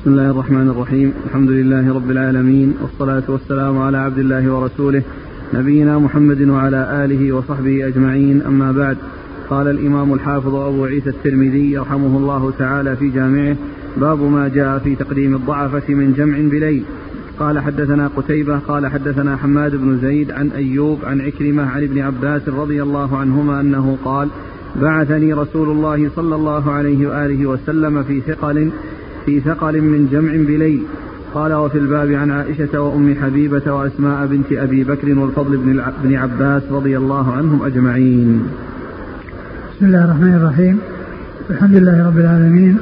بسم الله الرحمن الرحيم. الحمد لله رب العالمين والصلاة والسلام على عبد الله ورسوله نبينا محمد وعلى آله وصحبه أجمعين. أما بعد قال الإمام الحافظ أبو عيسى الترمذي رحمه الله تعالى في جامعه باب ما جاء في تقديم الضعفة من جمع بليل. قال حدثنا قتيبة قال حدثنا حماد بن زيد عن أيوب عن عكرمة عن ابن عباس رضي الله عنهما أنه قال بعثني رسول الله صلى الله عليه وآله وسلم في ثقل في ثقل من جمع بليل. قال وفي الباب عن عائشة وأم حبيبة وأسماء بنت أبي بكر والفضل بن عباس رضي الله عنهم أجمعين. بسم الله الرحمن الرحيم. الحمد لله رب العالمين.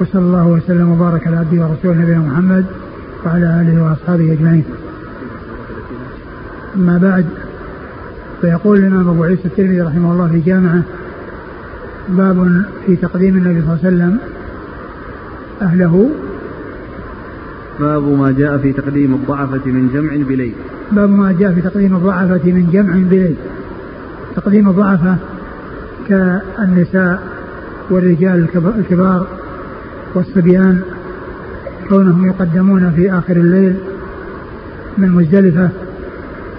وصلى الله وسلم وبارك على عبده ورسوله نبينا محمد وعلى آله وأصحابه أجمعين. أما بعد فيقول الامام أبو عيسى الترمذي رحمه الله في جامعه باب في تقديم النبي صلى الله عليه وسلم أهله. باب ما جاء في تقديم الضعفة من جمع بليل. باب ما جاء في تقديم الضعفة من جمع بليل. تقديم الضعفة كالنساء والرجال الكبار والصبيان كونهم يقدمون في آخر الليل من مزدلفة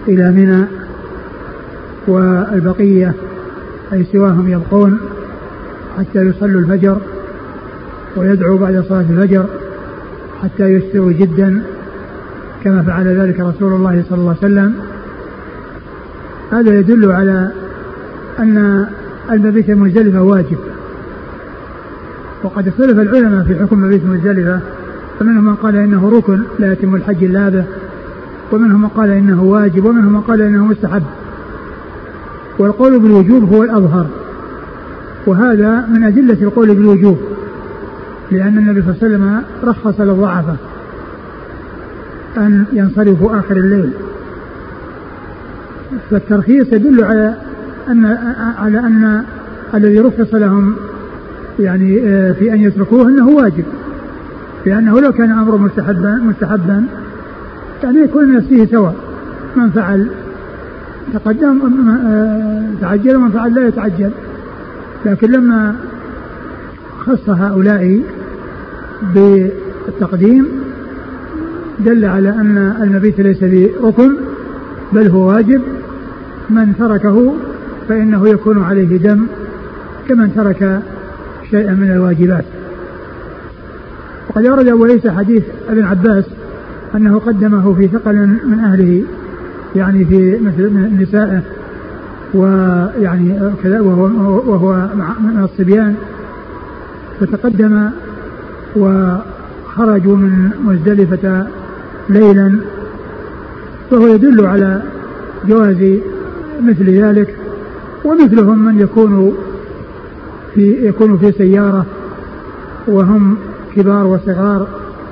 إلى منى والبقية أي سواهم يبقون حتى يصلوا الفجر. ويدعو بعد صلاة الفجر حتى يسروا جدا كما فعل ذلك رسول الله صلى الله عليه وسلم. هذا يدل على أن المبيت المزدلفة واجب. وقد اختلف العلماء في حكم مبيت المزدلفة فمنهم من قال إنه ركن لا يتم الحج إلا به ومنهم من قال إنه واجب ومنهم من قال إنه مستحب. والقول بالوجوب هو الأظهر وهذا من أدلة القول بالوجوب. لأن النبي صلى الله عليه وسلم رخص للضعفة أن ينصرفوا آخر الليل. فالترخيص يدل على ان على أن الذي رخص لهم يعني آه، في أن يتركوه أنه واجب. لأنه لو كان أمره مستحبا مستحبا يعني يكون الناس فيه سواء. من فعل تقدم آه، تعجل ومن فعل لا يتعجل. لكن لما خص هؤلاء بالتقديم دل على أن المبيت ليس بركن بل هو واجب. من تركه فإنه يكون عليه دم كمن ترك شيئا من الواجبات. وقد أورد أبو عيسى حديث ابن عباس أنه قدمه في ثقل من أهله يعني في مثل نسائه ويعني كذا وهو وهو من الصبيان فتقدم وخرجوا من مزدلفة ليلا فهو يدل على جواز مثل ذلك ومثلهم من يكون في يكون في سيارة وهم كبار وصغار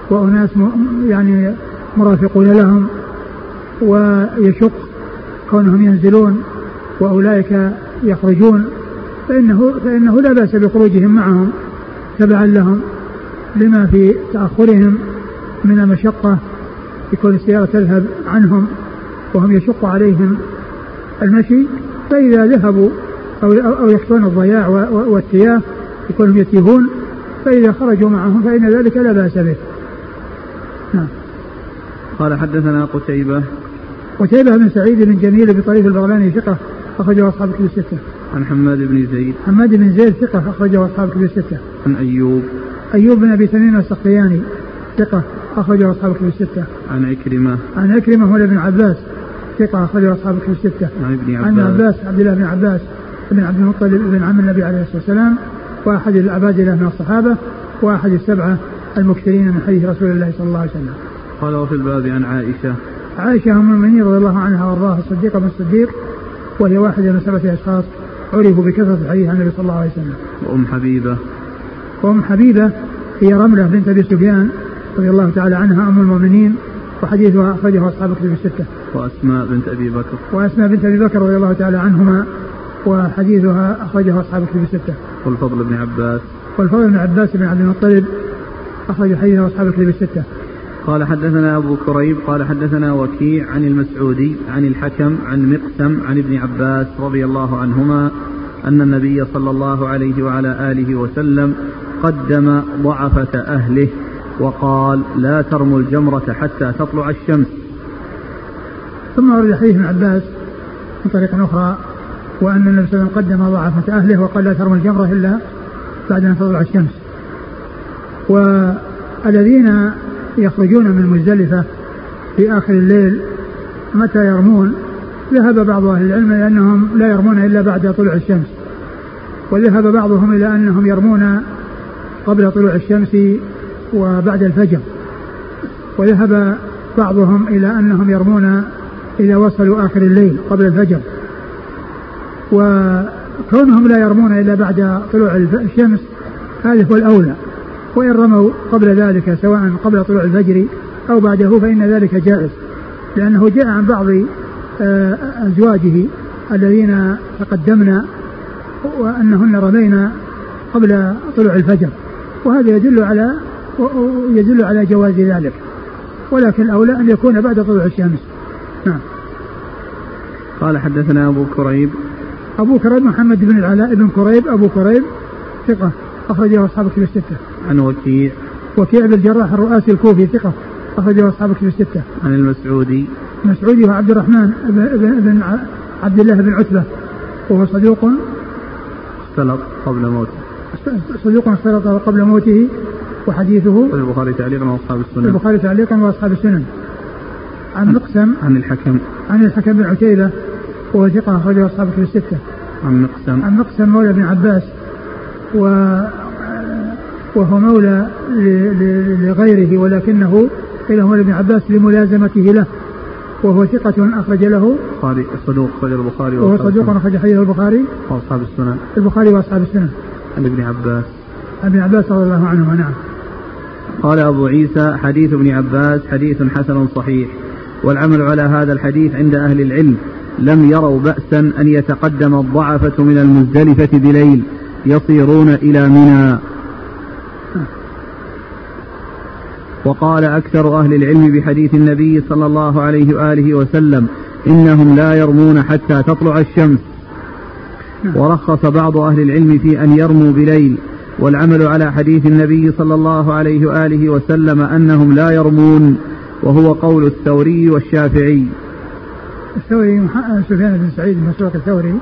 وأناس يعني مرافقون لهم ويشق كونهم ينزلون وأولئك يخرجون فإنه فإنه لا بأس بخروجهم معهم تبعا لهم. لما في تأخرهم من المشقة يكون السيارة تذهب عنهم وهم يشق عليهم المشي فإذا ذهبوا أو أو يخشون الضياع والتياه يكونوا يتيهون فإذا خرجوا معهم فإن ذلك لا بأس به نعم قال حدثنا قتيبة قتيبة بن سعيد بن جميل بطريق البغلاني ثقة أخرجه أصحاب كتب الستة. عن حماد بن زيد. حماد بن زيد ثقة أخرجه أصحاب كتب الستة. عن أيوب. أيوب بن أبي تميم السختياني ثقة أخرجه أصحاب كتب الستة. عن عكرمة. عن عكرمة هو ابن عباس ثقة أخرجه أصحاب كتب الستة. عن ابن عباس. عن عباس عبد الله بن عباس بن عبد المطلب بن عم النبي عليه الصلاة والسلام وأحد العبادلة من الصحابة وأحد السبعة المكثرين من حديث رسول الله صلى الله عليه وسلم. قال وفي الباب عن عائشة. عائشة أم المؤمنين رضي الله عنها وأرضاها الصديقة بن الصديق وهي واحدة من سبعة أشخاص عرفوا بكثرة الحديث عن النبي صلى الله عليه وسلم. وأم حبيبة. وأم حبيبة هي رملة بنت أبي سفيان رضي الله تعالى عنها أم المؤمنين وحديثها أخرجه أصحاب كتب الستة. وأسماء بنت أبي بكر. وأسماء بنت أبي بكر رضي الله تعالى عنهما وحديثها أخرجه أصحاب كتب الستة. والفضل بن عباس. والفضل بن عباس بن عبد المطلب أخرج حديثه أصحاب الكتب الستة. قال حدثنا أبو كريب قال حدثنا وكيع عن المسعودي عن الحكم عن مقسم عن ابن عباس رضي الله عنهما أن النبي صلى الله عليه وعلى آله وسلم قدم ضعفة أهله وقال لا ترموا الجمرة حتى تطلع الشمس. ثم ورد حديث ابن عباس من طريق أخرى وأن النبي صلى الله عليه وسلم قدم ضعفة أهله وقال لا ترموا الجمرة إلا بعد أن تطلع الشمس. والذين يخرجون من مزدلفة في آخر الليل متى يرمون؟ ذهب بعض أهل العلم إلى أنهم لا يرمون إلا بعد طلوع الشمس. وذهب بعضهم إلى أنهم يرمون قبل طلوع الشمس وبعد الفجر. وذهب بعضهم إلى أنهم يرمون إذا وصلوا آخر الليل قبل الفجر. وكونهم لا يرمون إلا بعد طلوع الشمس هذا هو الأولى. وإن رموا قبل ذلك سواء قبل طلوع الفجر أو بعده فإن ذلك جائز. لأنه جاء عن بعض آه، أزواجه الذين تقدمنا وأنهن رمينا قبل طلوع الفجر. وهذا يدل على يدل على جواز ذلك. ولكن الأولى أن يكون بعد طلوع الشمس. نعم. قال حدثنا أبو كريب. أبو كريب محمد بن العلاء بن كريب أبو كريب ثقة أخرجه أصحاب كتب الستة. عن وكيع. وكيع بن الجراح الرؤاسي الكوفي ثقة أخرجه أصحاب كتب الستة. عن المسعودي. المسعودي هو عبد الرحمن بن, عبد الله بن عتبة وهو صدوق اختلط قبل موته. صدوق اختلط قبل موته وحديثه. البخاري تعليقا وأصحاب السنن. البخاري تعليقا وأصحاب السنن. عن مقسم عن الحكم. عن الحكم بن عتيبة وهو ثقة أخرجه أصحاب كتب الستة. عن مقسم. عن مقسم مولى بن عباس و وهو مولى لغيره ولكنه قيل مولى بن عباس لملازمته له وهو ثقة أخرج له. البخاري صدوق أخرج البخاري وهو صدوق أخرج حديث البخاري. وأصحاب السنن. البخاري وأصحاب السنن. عن ابن عباس. عن ابن عباس رضي الله عنهما نعم. قال أبو عيسى حديث ابن عباس حديث حسن صحيح والعمل على هذا الحديث عند أهل العلم لم يروا بأسا أن يتقدم الضعفة من المزدلفة بليل يصيرون إلى منى. وقال أكثر أهل العلم بحديث النبي صلى الله عليه وآله وسلم إنهم لا يرمون حتى تطلع الشمس. ورخص بعض أهل العلم في أن يرموا بليل والعمل على حديث النبي صلى الله عليه وآله وسلم أنهم لا يرمون وهو قول الثوري والشافعي الثوري سفيان بن سعيد بن مسروق الثوري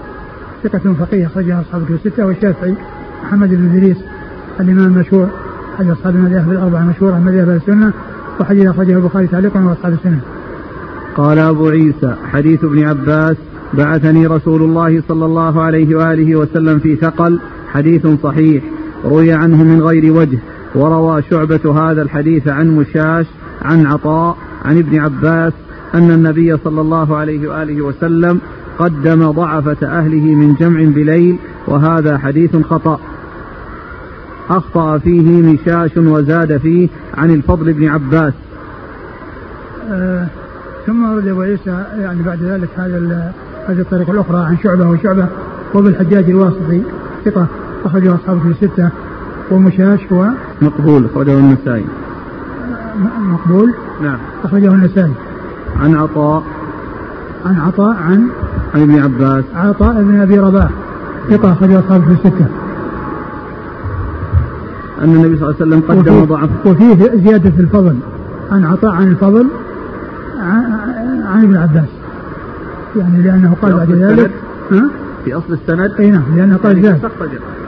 ثقة فقيه أخرجها أصحاب الستة والشافعي محمد بن إدريس الإمام المشهور أحد أصحاب المذاهب الأربعة المشهورة من مذاهب السنة وحديث أخرجه البخاري تعليقا وأصحاب السنة. قال أبو عيسى حديث ابن عباس بعثني رسول الله صلى الله عليه وآله وسلم في ثقل حديث صحيح روي عنه من غير وجه وروى شعبة هذا الحديث عن مشاش عن عطاء عن ابن عباس أن النبي صلى الله عليه وآله وسلم قدم ضعفة أهله من جمع بليل وهذا حديث خطأ. أخطأ فيه مشاش وزاد فيه عن الفضل بن عباس. آه ثم ورد أبو عيسى يعني بعد ذلك هذا هذه الطريقة الأخرى عن شعبة وشعبة وبالحجاج الواسطي ثقة أخرجه أصحابه في الستة. ومشاش هو؟ مقبول أخرجه النسائي. مقبول؟ نعم. أخرجه النسائي. عن عطاء. عن عطاء عن؟ عن ابن عباس. عطاء بن أبي رباح. ثقة أخرجه أصحابه في الستة. أن النبي صلى الله عليه وسلم قدم ضعف. وفيه زيادة في الفضل. عن عطاء عن الفضل عن ابن عباس. يعني لأنه قال بعد ذلك ها؟ في أصل السند؟ أي نعم لأنه قال زاد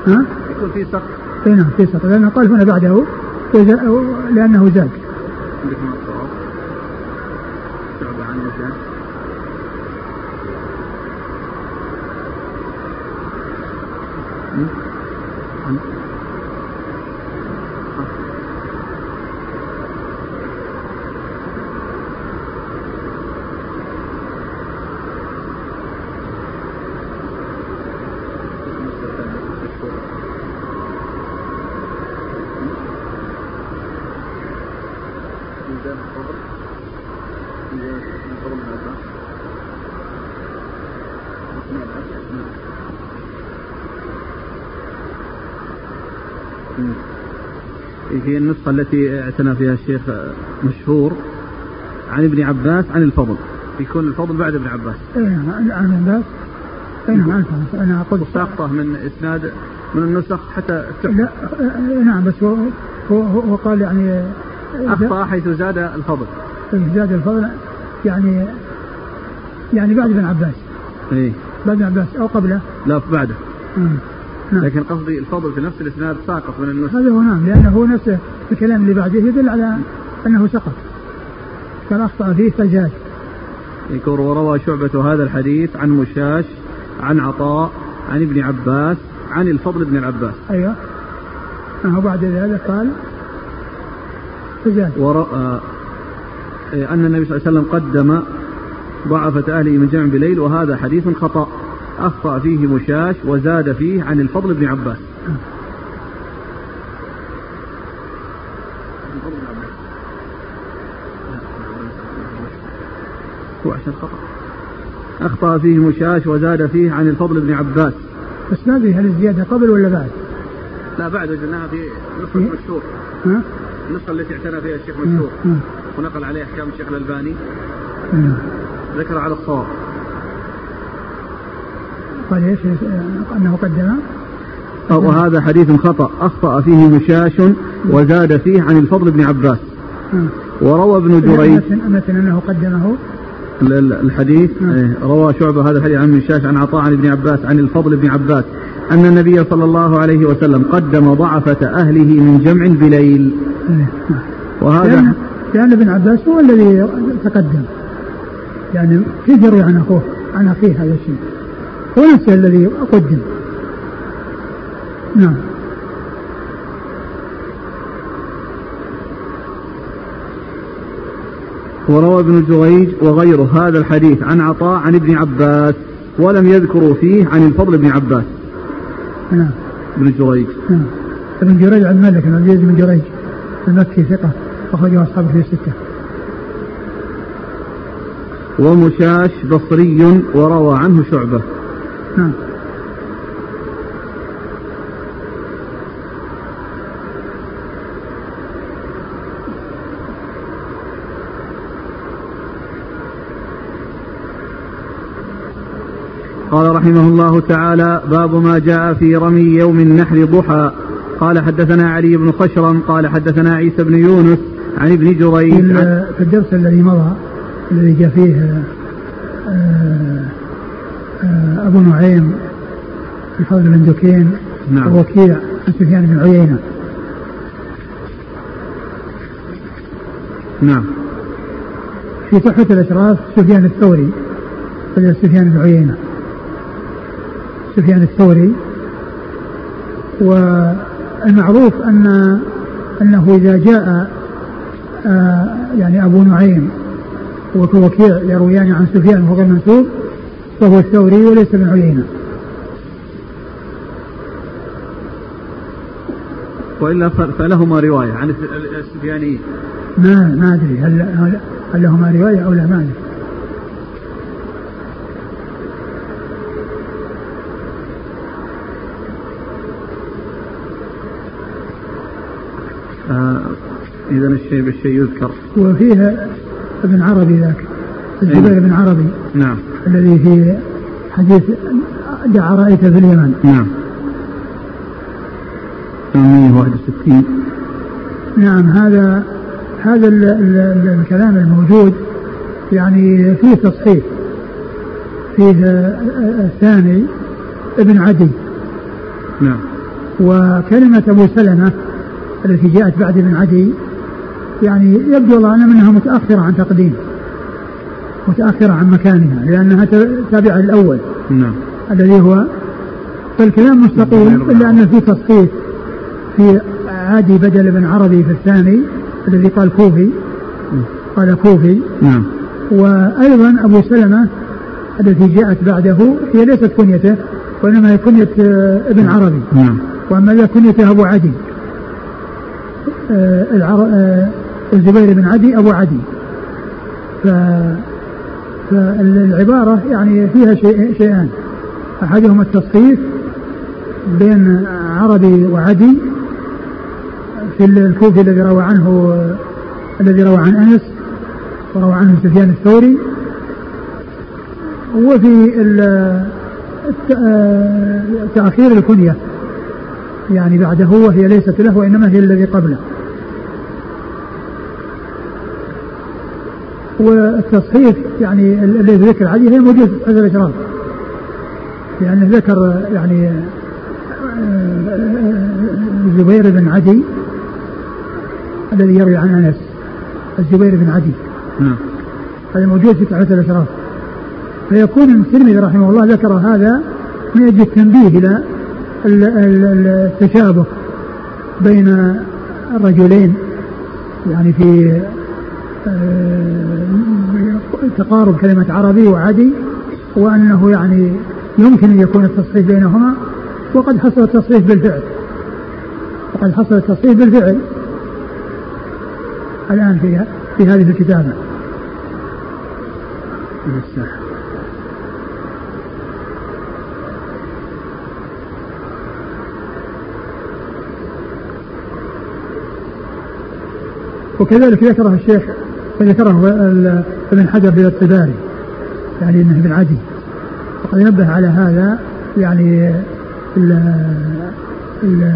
ها؟ يكون في سقط. أي نعم في سقط. لأنه قال هنا بعده لأنه زاد. في النسخة التي أعتنى فيها الشيخ مشهور عن ابن عباس عن الفضل. يكون الفضل بعد ابن عباس. اي نعم عن عباس. اي نعم أنا قلت ساقطه من اسناد من النسخ حتى لا نعم بس هو هو, هو قال يعني أخطأ حيث زاد الفضل. زاد الفضل يعني يعني بعد ابن عباس. إيه. بعد ابن عباس أو قبله. لا بعده. لكن قصدي الفضل في نفس الاسناد ساقط من النسخ هذا هو نعم. لأنه نفسه الكلام اللي بعده يدل على أنه سقط. كان أخطأ فيه فزاد يقول وروى شعبة هذا الحديث عن مشاش عن عطاء عن ابن عباس عن الفضل بن العباس. أيوه. أنه بعد ذلك قال فزاد ور... آه... أن النبي صلى الله عليه وسلم قدم ضعفة أهله من جمع بليل وهذا حديث خطأ. أخطأ فيه مشاش وزاد فيه عن الفضل بن عباس. هو عشان خطأ. أخطأ فيه مشاش وزاد فيه عن الفضل بن عباس. بس ما هل الزيادة قبل ولا بعد؟ لا بعد وجدناها في نسخة مشهور ها؟ النسخة التي اعتنى فيها الشيخ مشهور ونقل عليها أحكام الشيخ الألباني. ذكر على الصواب. قال إيش؟ أنه قدم وهذا حديث خطأ أخطأ فيه مشاش وزاد فيه عن الفضل بن عباس. وروى ابن جريج مثل أنه قدمه؟ الحديث إيه، روى شعبة هذا الحديث عن مشاش عن عطاء عن ابن عباس عن الفضل بن عباس أن النبي صلى الله عليه وسلم قدم ضعفة أهله من جمع بليل. وهذا لأن, لأن ابن عباس هو الذي تقدم. يعني يروي عن أخوه عن أخيه هذا الشيء. هو نفسه الذي قدم. نعم. وروى ابن جريج وغيره هذا الحديث عن عطاء عن ابن عباس ولم يذكروا فيه عن الفضل بن عباس. نعم. ابن جريج. نعم. ابن جريج عن مالك بن عبد بن جريج المكي ثقة أخرجه أصحابه في الستة. ومشاش بصري وروى عنه شعبة. نعم. قال رحمه الله تعالى باب ما جاء في رمي يوم النحر ضحى. قال حدثنا علي بن خشرم قال حدثنا عيسى بن يونس عن ابن جريج في الدرس الذي مضى الذي جاء فيه آه، أبو نعيم الفضل بن دكين نعم. ووكيع عن سفيان بن عيينة. نعم. في تحفة الأشراف سفيان الثوري سفيان بن عيينة. سفيان الثوري والمعروف أن أنه إذا جاء آه، يعني أبو نعيم وكوكيع يرويان عن سفيان وهو منسوب فهو الثوري وليس ابن عيينة وإلا فلهما رواية عن السفيانيين ما ما أدري هل هل لهما رواية أو لا ما أدري. آه إذا الشيء بالشيء يذكر. وفيها ابن عربي ذاك. الزبير. بن عربي. نعم. الذي في حديث دعا رأيت في اليمن. نعم. 861 نعم هذا هذا ال ال ال الكلام الموجود يعني فيه تصحيح فيه الثاني ابن عدي. نعم. وكلمة أبو سلمة التي جاءت بعد ابن عدي يعني يبدو الله أنها متأخرة عن تقديم. متأخرة عن مكانها لأنها تابعة للأول. نعم. الذي هو فالكلام مستقيم إلا أن في تصحيح في عادي بدل بن عربي في الثاني الذي قال كوفي قال كوفي. نعم. وأيضا أبو سلمة التي جاءت بعده هي ليست كنيته وإنما هي كنية آه، ابن عربي. نعم. وأما ذا كنيته أبو عدي. آه، آه، الزبير بن عدي أبو عدي. ف فالعبارة يعني فيها شيء شيئان. أحدهما التصحيف بين عربي وعدي في الكوفي الذي روى عنه الذي روى عن أنس وروى عنه سفيان الثوري. وفي تأخير الكنية. يعني بعده وهي ليست له وإنما هي الذي قبله. والتصحيف يعني الذي ذكر عليه هي موجود في هذا الاشراف لأنه ذكر يعني الزبير بن عدي الذي يروي عن أنس. الزبير بن عدي. نعم. هذا موجود في تحفة الاشراف فيكون الترمذي رحمه الله ذكر هذا من أجل التنبيه إلى التشابه بين الرجلين يعني في آه، تقارب كلمة عربي وعدي وأنه يعني يمكن أن يكون التصحيح بينهما وقد حصل التصحيح بالفعل. وقد حصل التصحيح بالفعل الآن في في هذه الكتابة. وكذلك ذكره الشيخ ذكره ابن حجر في الطباري يعني إنه ابن عدي. وقد نبه على هذا يعني ال ال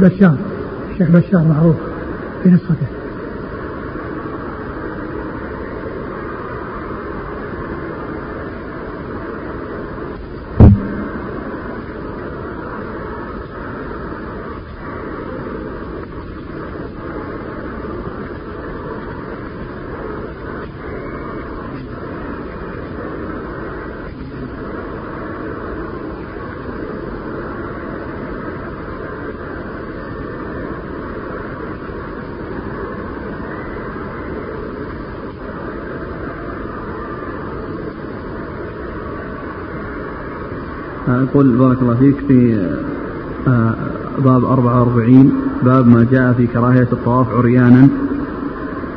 بشار الشيخ بشار معروف في نسخته. يقول بارك الله فيك في آه، باب 44 باب ما جاء في كراهية الطواف عريانا.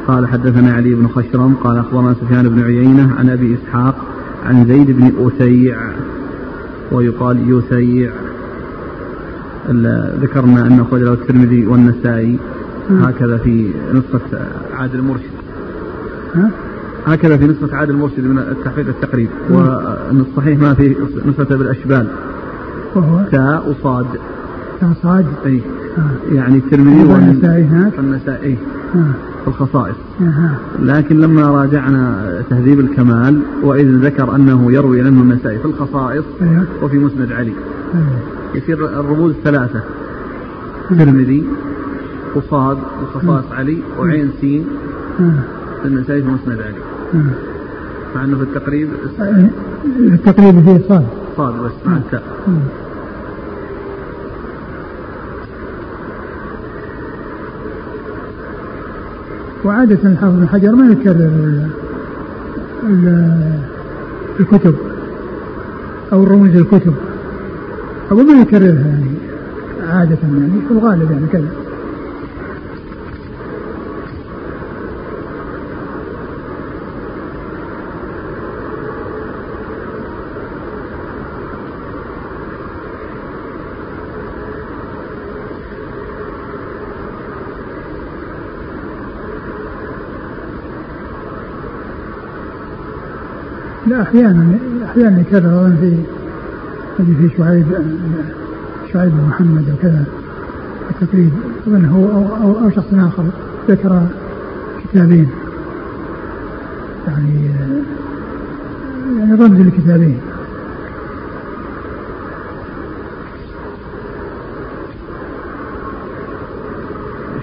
قال حدثنا علي بن خشرم قال أخبرنا سفيان بن عيينة عن أبي إسحاق عن زيد بن أسيع ويقال يسيع. ذكرنا أنه أخرجه الترمذي والنسائي. هكذا في نسخة عادل المرشد. هكذا في نسخة عادل المرشد من التحقيق التقريب. والصحيح ما في نسخة بالأشبال. وهو تاء وصاد. تاء صاد إي. آه. يعني الترمذي والنسائي هناك النسائي. في الخصائص آه. لكن لما راجعنا تهذيب الكمال وإذ ذكر أنه يروي عنه النسائي في الخصائص أيوه. وفي مسند علي. أيوه. يصير الرموز ثلاثة. الترمذي وصاد وخصائص علي وعين سين. النسائي في مسند علي. مع إنه في التقريب التقريب فيه صاد صاد بس مع التاء وعادة الحافظ بن حجر ما يكرر الكتب أو رموز الكتب. أو ما يكررها يعني عادة يعني في الغالب يعني كذا. لا أحيانا أحيانا يكرر اظن في في شعيب شعيب بن محمد وكذا التقريب اظن هو أو أو, أو شخص آخر ذكر كتابين يعني يعني رمز الكتابين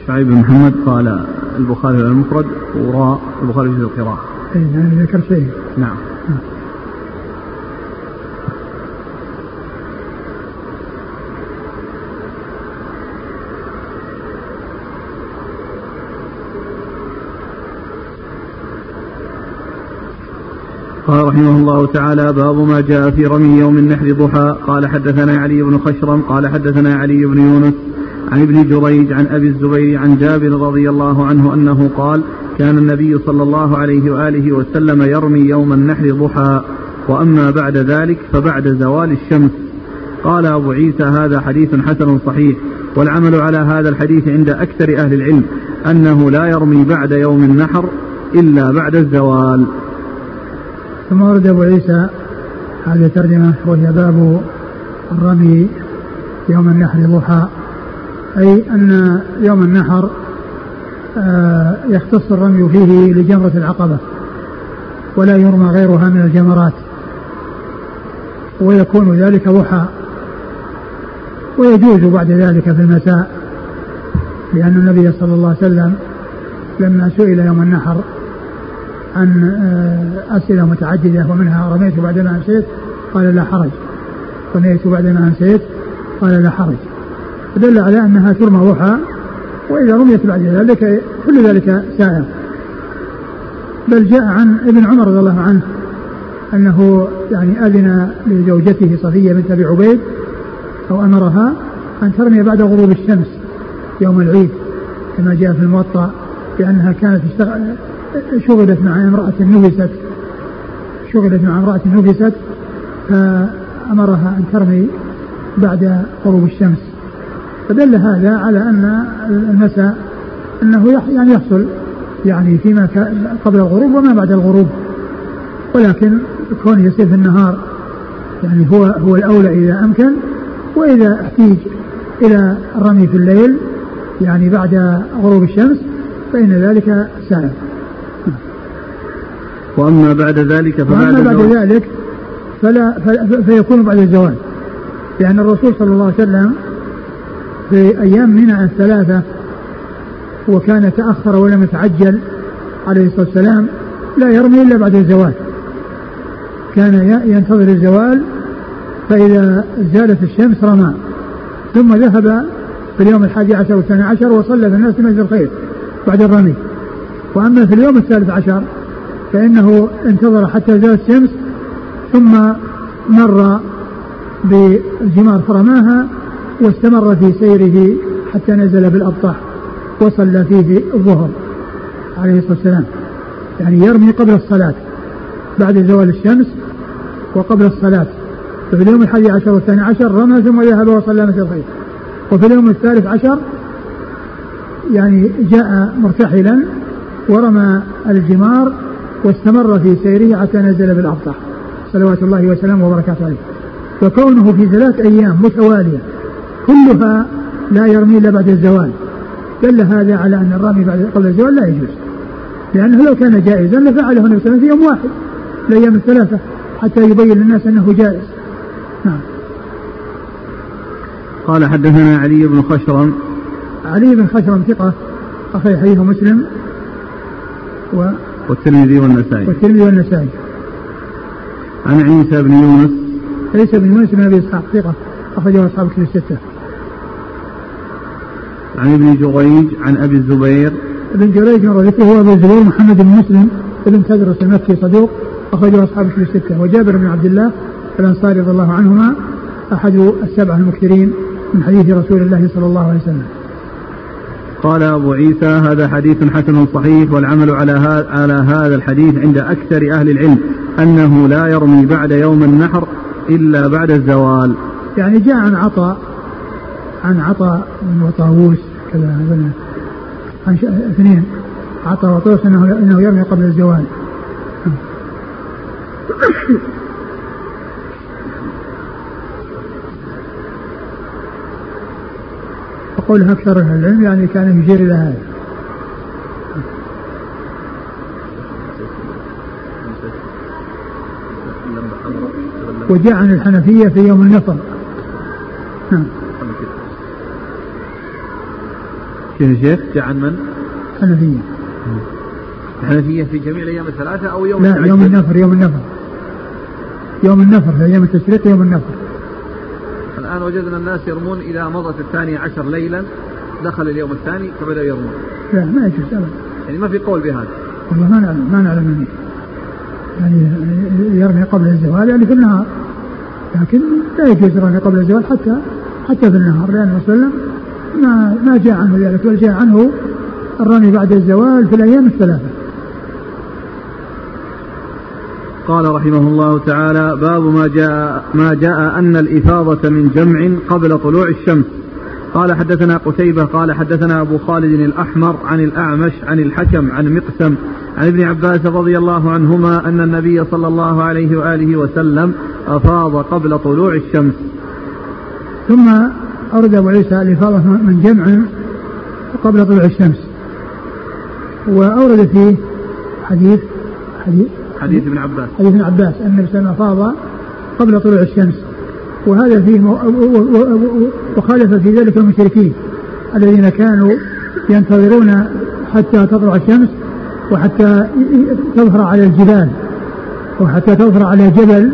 شعيب بن محمد قال البخاري المفرد وراء البخاري في القراءة. اي يعني ذكر شيء. نعم. قال رحمه الله تعالى باب ما جاء في رمي يوم النحر ضحى. قال حدثنا علي بن خشرم قال حدثنا علي بن يونس عن ابن جريج عن أبي الزبير عن جابر رضي الله عنه أنه قال كان النبي صلى الله عليه وآله وسلم يرمي يوم النحر ضحى. وأما بعد ذلك فبعد زوال الشمس. قال أبو عيسى هذا حديث حسن صحيح. والعمل على هذا الحديث عند أكثر أهل العلم أنه لا يرمي بعد يوم النحر إلا بعد الزوال. ثم ورد أبو عيسى هذه ترجمة وهي باب الرمي يوم النحر ضحى. أي أن يوم النحر آه، يختص الرمي فيه لجمرة العقبة ولا يرمى غيرها من الجمرات ويكون ذلك ضحى ويجوز بعد ذلك في المساء لأن النبي صلى الله عليه وسلم لما سئل يوم النحر عن آه، أسئلة متعددة ومنها رميت بعدما أمسيت قال لا حرج. رميت بعدما أمسيت قال لا حرج. فدل على أنها ترمى ضحى وإذا رميت بعد ذلك كل ذلك سائر. بل جاء عن ابن عمر رضي الله عنه أنه يعني أذن لزوجته صفية بنت أبي عبيد أو أمرها أن ترمي بعد غروب الشمس يوم العيد كما جاء في الموطأ بأنها كانت شغلت مع امرأة نفست. شغلت مع امرأة نفست فأمرها أن ترمي بعد غروب الشمس. فدل هذا على أن المساء أنه يعني يحصل يعني فيما قبل الغروب وما بعد الغروب. ولكن كونه يصير في النهار يعني هو هو الأولى إذا أمكن وإذا احتيج إلى الرمي في الليل يعني بعد غروب الشمس فإن ذلك سائر وأما بعد ذلك فبعد وأما بعد ذلك فلا فيكون بعد الزوال لأن الرسول صلى الله عليه وسلم في أيام منى الثلاثة وكان تأخر ولم يتعجل عليه الصلاة والسلام لا يرمي إلا بعد الزوال كان ينتظر الزوال فإذا زالت الشمس رمى. ثم ذهب في اليوم الحادي عشر والثاني عشر وصلى بالناس في مسجد الخير بعد الرمي. وأما في اليوم الثالث عشر فإنه انتظر حتى زالت الشمس ثم مر بالجمار فرماها واستمر في سيره حتى نزل بالأبطح وصلى فيه الظهر عليه الصلاة والسلام. يعني يرمي قبل الصلاة بعد زوال الشمس وقبل الصلاة. ففي اليوم الحادي عشر والثاني عشر رمى ثم ذهب وصلى مسجد الخير. وفي اليوم الثالث عشر يعني جاء مرتحلا ورمى الجمار واستمر في سيره حتى نزل بالأبطح صلوات الله وسلامه وبركاته عليه. فكونه في ثلاث أيام متوالية كلها لا يرمي إلا بعد الزوال. دل هذا على أن الرمي بعد قبل الزوال لا يجوز. لأنه لو كان جائزا لفعله النبي صلى الله عليه وسلم في يوم واحد الأيام الثلاثة حتى يبين للناس أنه جائز. نعم. قال حدثنا علي بن خشرم. علي بن خشرم ثقة أخي حديث مسلم. و والترمذي والنسائي. والترمذي والنسائي. عن عيسى بن يونس. عيسى بن يونس بن أبي إسحاق ثقة أخرجه أصحاب كتب الستة. عن ابن جريج عن أبي الزبير. ابن جريج مر هو أبو الزبير محمد بن مسلم بن تدرس المكي صدوق أخرجه أصحاب كتب الستة. وجابر بن عبد الله الأنصاري رضي الله عنهما أحد السبعة المكثرين من حديث رسول الله صلى الله عليه وسلم. قال أبو عيسى هذا حديث حسن صحيح والعمل على هذا, على هذا الحديث عند أكثر أهل العلم أنه لا يرمي بعد يوم النحر إلا بعد الزوال. يعني جاء عن عطاء عن عطاء وطاووس كذا عن اثنين عطاء وطاووس انه إنه يرمي قبل الزوال. وقولها أكثر أهل العلم يعني كان يشير إلى هذا. وجاء عن الحنفية في يوم النفر نعم. كيف يا شيخ؟ جاء عن من؟ الحنفية الحنفية في جميع الأيام الثلاثة أو يوم لا يوم النفر يوم النفر يوم النفر في أيام التشريق يوم النفر الآن وجدنا الناس يرمون إذا مضت الثانية عشر ليلا دخل اليوم الثاني فبدأ يرمون. لا ما يجوز أبدا. يعني ما في قول بهذا. والله ما نعلم ما نعلم منه يعني يرمي قبل الزوال يعني في النهار. لكن لا يجوز الرمي قبل الزوال حتى حتى في النهار لأن الرسول صلى الله عليه وسلم ما ما جاء عنه ذلك بل جاء عنه الرمي بعد الزوال في الأيام الثلاثة. قال رحمه الله تعالى باب ما جاء ما جاء أن الإفاضة من جمع قبل طلوع الشمس. قال حدثنا قتيبة قال حدثنا أبو خالد الأحمر عن الأعمش عن الحكم عن مقسم عن ابن عباس رضي الله عنهما أن النبي صلى الله عليه وآله وسلم أفاض قبل طلوع الشمس. ثم أرد أبو عيسى الإفاضة من جمع قبل طلوع الشمس. وأورد فيه حديث حديث حديث ابن عباس. حديث ابن عباس أن وسلم أفاض قبل طلوع الشمس. وهذا فيه وخالف في ذلك المشركين الذين كانوا ينتظرون حتى تطلع الشمس وحتى تظهر على الجبال وحتى تظهر على جبل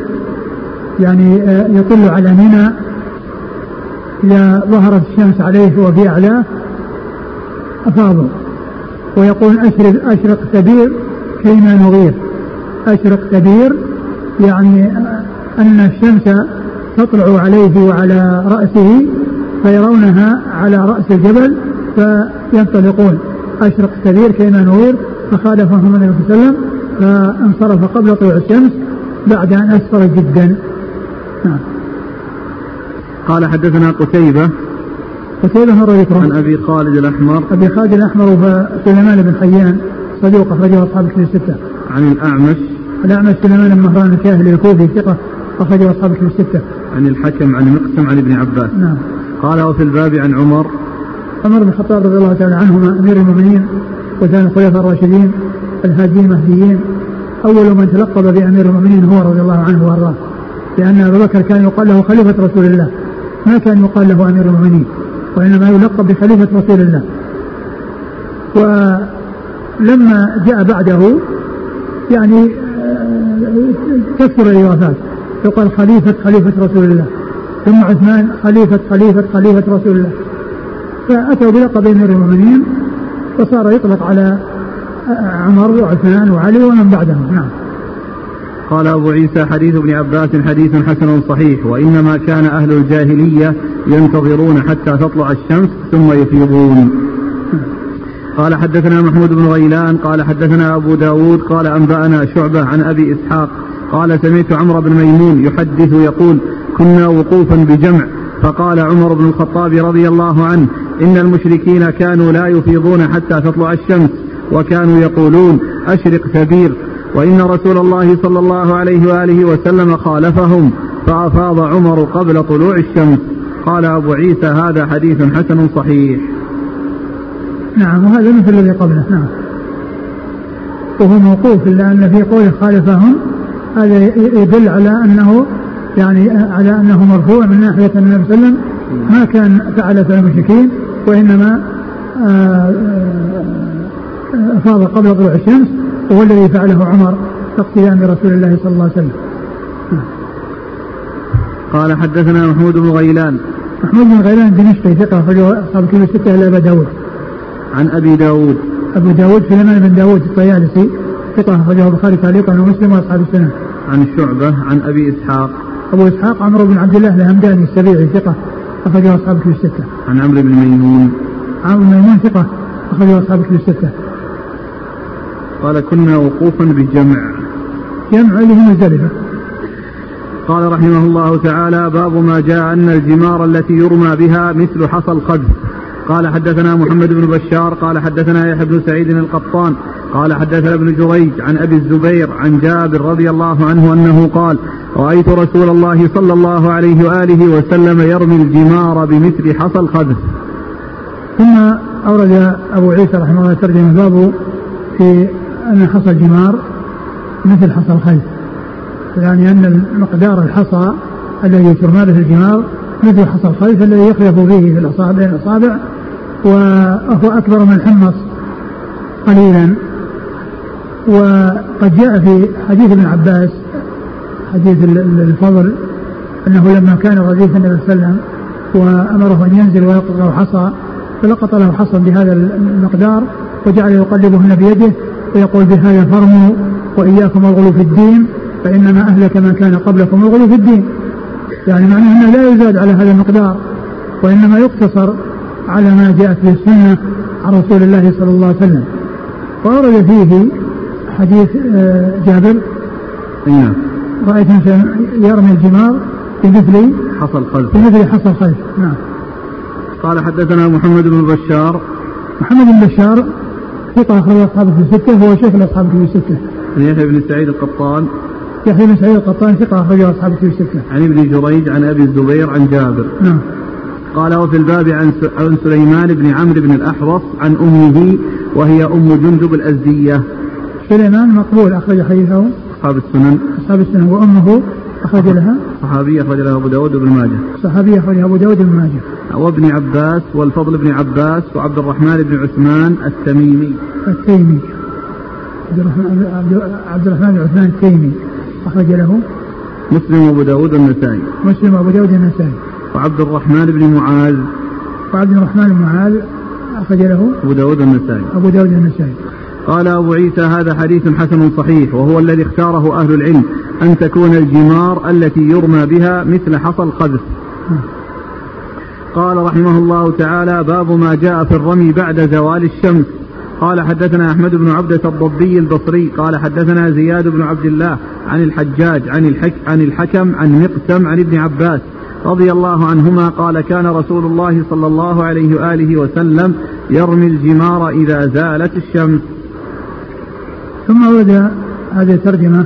يعني آه، يطل على منى إذا ظهرت الشمس عليه وفي أعلاه أفاضوا. ويقول أشرق أشرق كبير كيما نغير أشرق كبير يعني أن الشمس تطلع عليه وعلى رأسه فيرونها على رأس الجبل فينطلقون. أشرق كبير كيما نغير فخالفهم النبي صلى الله عليه وسلم فانصرف قبل طلوع الشمس بعد أن أسفر جدا. نعم. قال حدثنا قتيبة. قتيبة مر ذكره عن أبي خالد الأحمر. أبي خالد الأحمر سليمان بن حيان صدوق أخرجه أصحاب الكتب الستة. عن الأعمش. الأعمش سليمان بن مهران الكاهلي الكوفي ثقة أخرجه أصحاب الكتب الستة. عن الحكم عن مقسم عن ابن عباس. نعم. قال وفي الباب عن عمر. عمر بن الخطاب رضي الله تعالى عنهما أمير المؤمنين وثاني الخلفاء الراشدين الهاديين المهديين. أول من تلقب بأمير المؤمنين هو رضي الله عنه وأرضاه لأن أبا بكر كان يقال له خليفة رسول الله. ما كان يقال له أمير المؤمنين وإنما يلقب بخليفة رسول الله. ولما جاء بعده يعني كثر الإضافات يقال خليفة خليفة رسول الله. ثم عثمان خليفة خليفة خليفة رسول الله. فأتوا بلقب أمير المؤمنين وصار يطلق على عمر وعثمان وعلي ومن بعدهم. نعم. قال أبو عيسى حديث ابن عباس حديث حسن صحيح. وإنما كان أهل الجاهلية ينتظرون حتى تطلع الشمس ثم يفيضون. قال حدثنا محمود بن غيلان قال حدثنا أبو داود قال أنبأنا شعبة عن أبي إسحاق قال سمعت عمرو بن ميمون يحدث يقول كنا وقوفا بجمع. فقال عمر بن الخطاب رضي الله عنه إن المشركين كانوا لا يفيضون حتى تطلع الشمس وكانوا يقولون أشرق ثبير وإن رسول الله صلى الله عليه وآله وسلم خالفهم فأفاض عمر قبل طلوع الشمس. قال أبو عيسى هذا حديث حسن صحيح. نعم وهذا مثل الذي قبله نعم. وهو موقوف إلا أن في قوله خالفهم هذا يدل على أنه يعني على أنه مرفوع من ناحية النبي صلى الله عليه وسلم. ما كان فعل المشركين وإنما آه، آه، أفاض قبل طلوع الشمس وهو الذي فعله عمر اقتداء برسول الله صلى الله عليه وسلم. قال حدثنا محمود بن غيلان. محمود بن غيلان الدمشقي ثقة أخرجه أصحاب كتب الستة إلى أبا داود. عن أبي داود. أبو داود سليمان بن داود الطيالسي ثقة أخرجه البخاري تعليقا ومسلم وأصحاب السنة. عن شعبة عن أبي إسحاق. أبو إسحاق عمرو بن عبد الله الهمداني السبيعي ثقة أخرجه أصحاب كتب الستة. عن عمرو بن ميمون. عمرو بن ميمون ثقة أخرجه أصحاب كتب الستة. قال كنا وقوفا بجمع جمع اللي هي مزدلفة قال رحمه الله تعالى باب ما جاء أن الجمار التي يرمى بها مثل حصى الخذ قال حدثنا محمد بن بشار قال حدثنا يحيى بن سعيد القطان قال حدثنا ابن جريج عن أبي الزبير عن جابر رضي الله عنه أنه قال رأيت رسول الله صلى الله عليه وآله وسلم يرمي الجمار بمثل حصى الخذف ثم أورد أبو عيسى رحمه الله ترجمة باب في أن حصى الجمار مثل حصى الخيل يعني أن مقدار الحصى الذي ترمى به الجمار مثل حصى الخيل الذي يخلف فيه في الأصابع بين الأصابع وهو أكبر من الحمص قليلا. وقد جاء في حديث ابن عباس حديث الفضل أنه لما كان رديف النبي صلى الله عليه وسلم وأمره أن ينزل ويلقط له حصى فلقط له حصى بهذا المقدار وجعل يقلبهن بيده ويقول بهذا فرموا وإياكم الغلو في الدين فإنما أهلك من كان قبلكم الغلو في الدين. يعني معناه أنه لا يزاد على هذا المقدار وإنما يقتصر على ما جاءت به السنة عن رسول الله صلى الله عليه وسلم. وأورد فيه حديث آه، جابر. نعم. رأيت يرمي الجمار بمثل حصى الخلف. بمثل حصى الخلف. نعم. قال حدثنا محمد بن بشار. محمد بن بشار ثقة أخرج أصحابه في الستة هو شيخ الأصحاب في الستة. عن يحيى بن سعيد القطان. يحيى بن سعيد القطان ثقة أخرج أصحابه في الستة. عن ابن جريج عن أبي الزبير عن جابر. نعم. قال وفي الباب عن عن سليمان بن عمرو بن الأحوص عن أمه وهي أم جندب الأزدية. سليمان مقبول أخرج حديثه. أصحاب السنن. أصحاب السنن. وأمه أخرج لها. صحابية أخرج لها أبو داود بن ماجه. صحابية أخرج أبو داود بن ماجه. وابن عباس والفضل بن عباس وعبد الرحمن بن عثمان التميمي. التيمي. عبد الرحمن عبد الرحمن بن عثمان التيمي. أخرج له مسلم وأبو داود النسائي مسلم وأبو داود النسائي وعبد الرحمن بن معاذ. وعبد الرحمن بن معاذ أخرج له أبو داود النسائي أبو داود النسائي قال أبو عيسى هذا حديث حسن صحيح وهو الذي اختاره أهل العلم أن تكون الجمار التي يرمى بها مثل حصى القذف قال رحمه الله تعالى باب ما جاء في الرمي بعد زوال الشمس. قال حدثنا أحمد بن عبدة الضبي البصري قال حدثنا زياد بن عبد الله عن الحجاج عن, الحك عن الحكم عن مقسم عن ابن عباس رضي الله عنهما قال كان رسول الله صلى الله عليه وآله وسلم يرمي الجمار إذا زالت الشمس. ثم ورد هذه الترجمة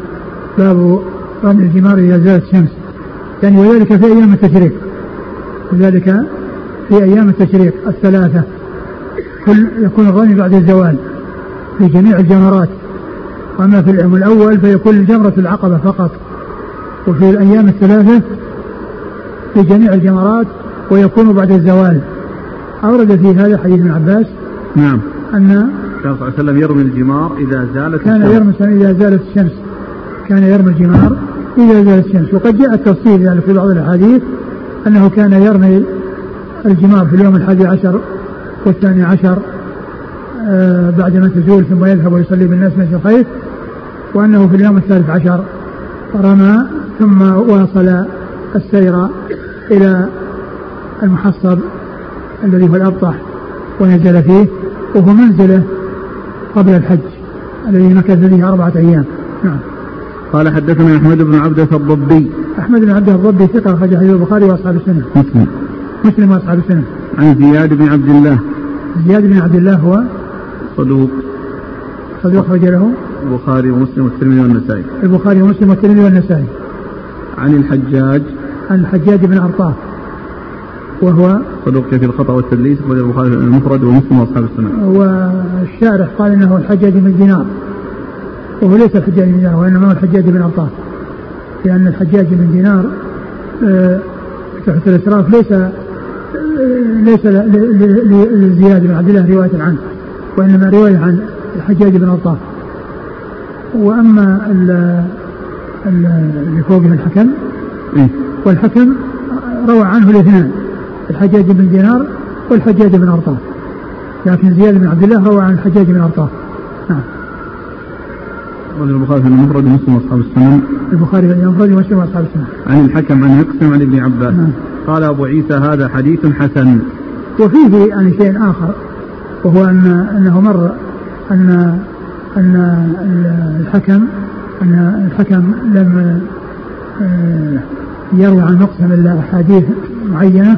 باب رمي الجمار إذا زالت الشمس. يعني وذلك في أيام التشريق وذلك في أيام التشريق الثلاثة. كل يكون الرمي بعد الزوال في جميع الجمرات. وأما في اليوم الأول فيكون جمرة العقبة فقط وفي الأيام الثلاثة في جميع الجمرات ويكون بعد الزوال. أورد في هذا حديث ابن عباس نعم. أن كان صلى الله عليه وسلم يرمي الجمار إذا زالت كان الشمس. يرمي إذا زالت الشمس. كان يرمي الجمار إذا زالت الشمس. وقد جاء التفصيل يعني في بعض الأحاديث أنه كان يرمي الجمار في اليوم الحادي عشر والثاني عشر آه بعدما تزول ثم يذهب ويصلي بالناس من الخير وأنه في اليوم الثالث عشر رمى ثم واصل السير إلى المحصب الذي هو الأبطح ونزل فيه وهو منزله قبل الحج الذي مكث فيه أربعة أيام. نعم. قال حدثنا أحمد بن عبدة الضبي. أحمد بن عبد الضبي ثقة أخرج حديث البخاري وأصحاب السنة. مسلم. مسلم وأصحاب السنة. عن زياد بن عبد الله. زياد بن عبد الله هو صدوق. صدوق أخرج له. البخاري ومسلم والترمذي والنسائي. البخاري ومسلم والترمذي والنسائي. عن الحجاج. عن الحجاج بن أرطاه وهو صدوق في الخطأ والتدليس. أخرج البخاري المفرد ومسلم وأصحاب السنة. والشارح قال إنه الحجاج بن دينار. وهو ليس الحجاج بن دينار وإنما هو الحجاج بن أرطاه لأن الحجاج بن دينار آه، تحت الإسراف ليس ليس لزياد بن عبد الله رواية عنه وإنما رواية عن الحجاج بن أرطاه وأما اللي فوقه الحكم إيه؟ والحكم روى عنه الاثنان الحجاج بن دينار والحجاج بن أرطاه لكن زياد بن عبد الله روى عن الحجاج بن أرطاه نعم. أخرج البخاري في المفرد ومسلم وأصحاب السنن. البخاري في المفرد ومسلم وأصحاب السنن. عن الحكم عن مقسم عن ابن عباس. نعم. قال أبو عيسى هذا حديث حسن. وفيه يعني شيء آخر وهو أن أنه مر أن أن الحكم أن الحكم لم آه، يروي عن مقسم إلا أحاديث معينة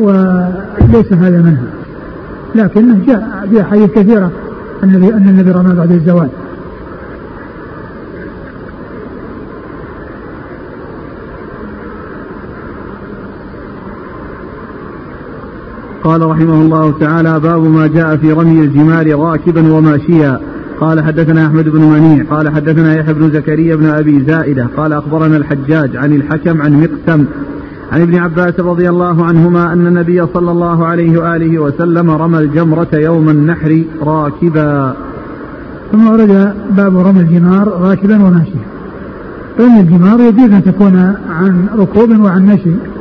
وليس هذا منها لكنه جاء في أحاديث كثيرة أن النبي رمى بعد الزواج قال رحمه الله تعالى باب ما جاء في رمي الجمال راكبا وماشيا قال حدثنا أحمد بن منيع قال حدثنا يحيى بن زكريا بن أبي زائدة قال أخبرنا الحجاج عن الحكم عن مقسم عن ابن عباس رضي الله عنهما أن النبي صلى الله عليه وآله وسلم رمى الجمرة يوم النحر راكبا. ثم ورد باب رمي الجمار راكبا وماشيا. رمي الجمار يجوز أن تكون عن ركوب وعن مشي.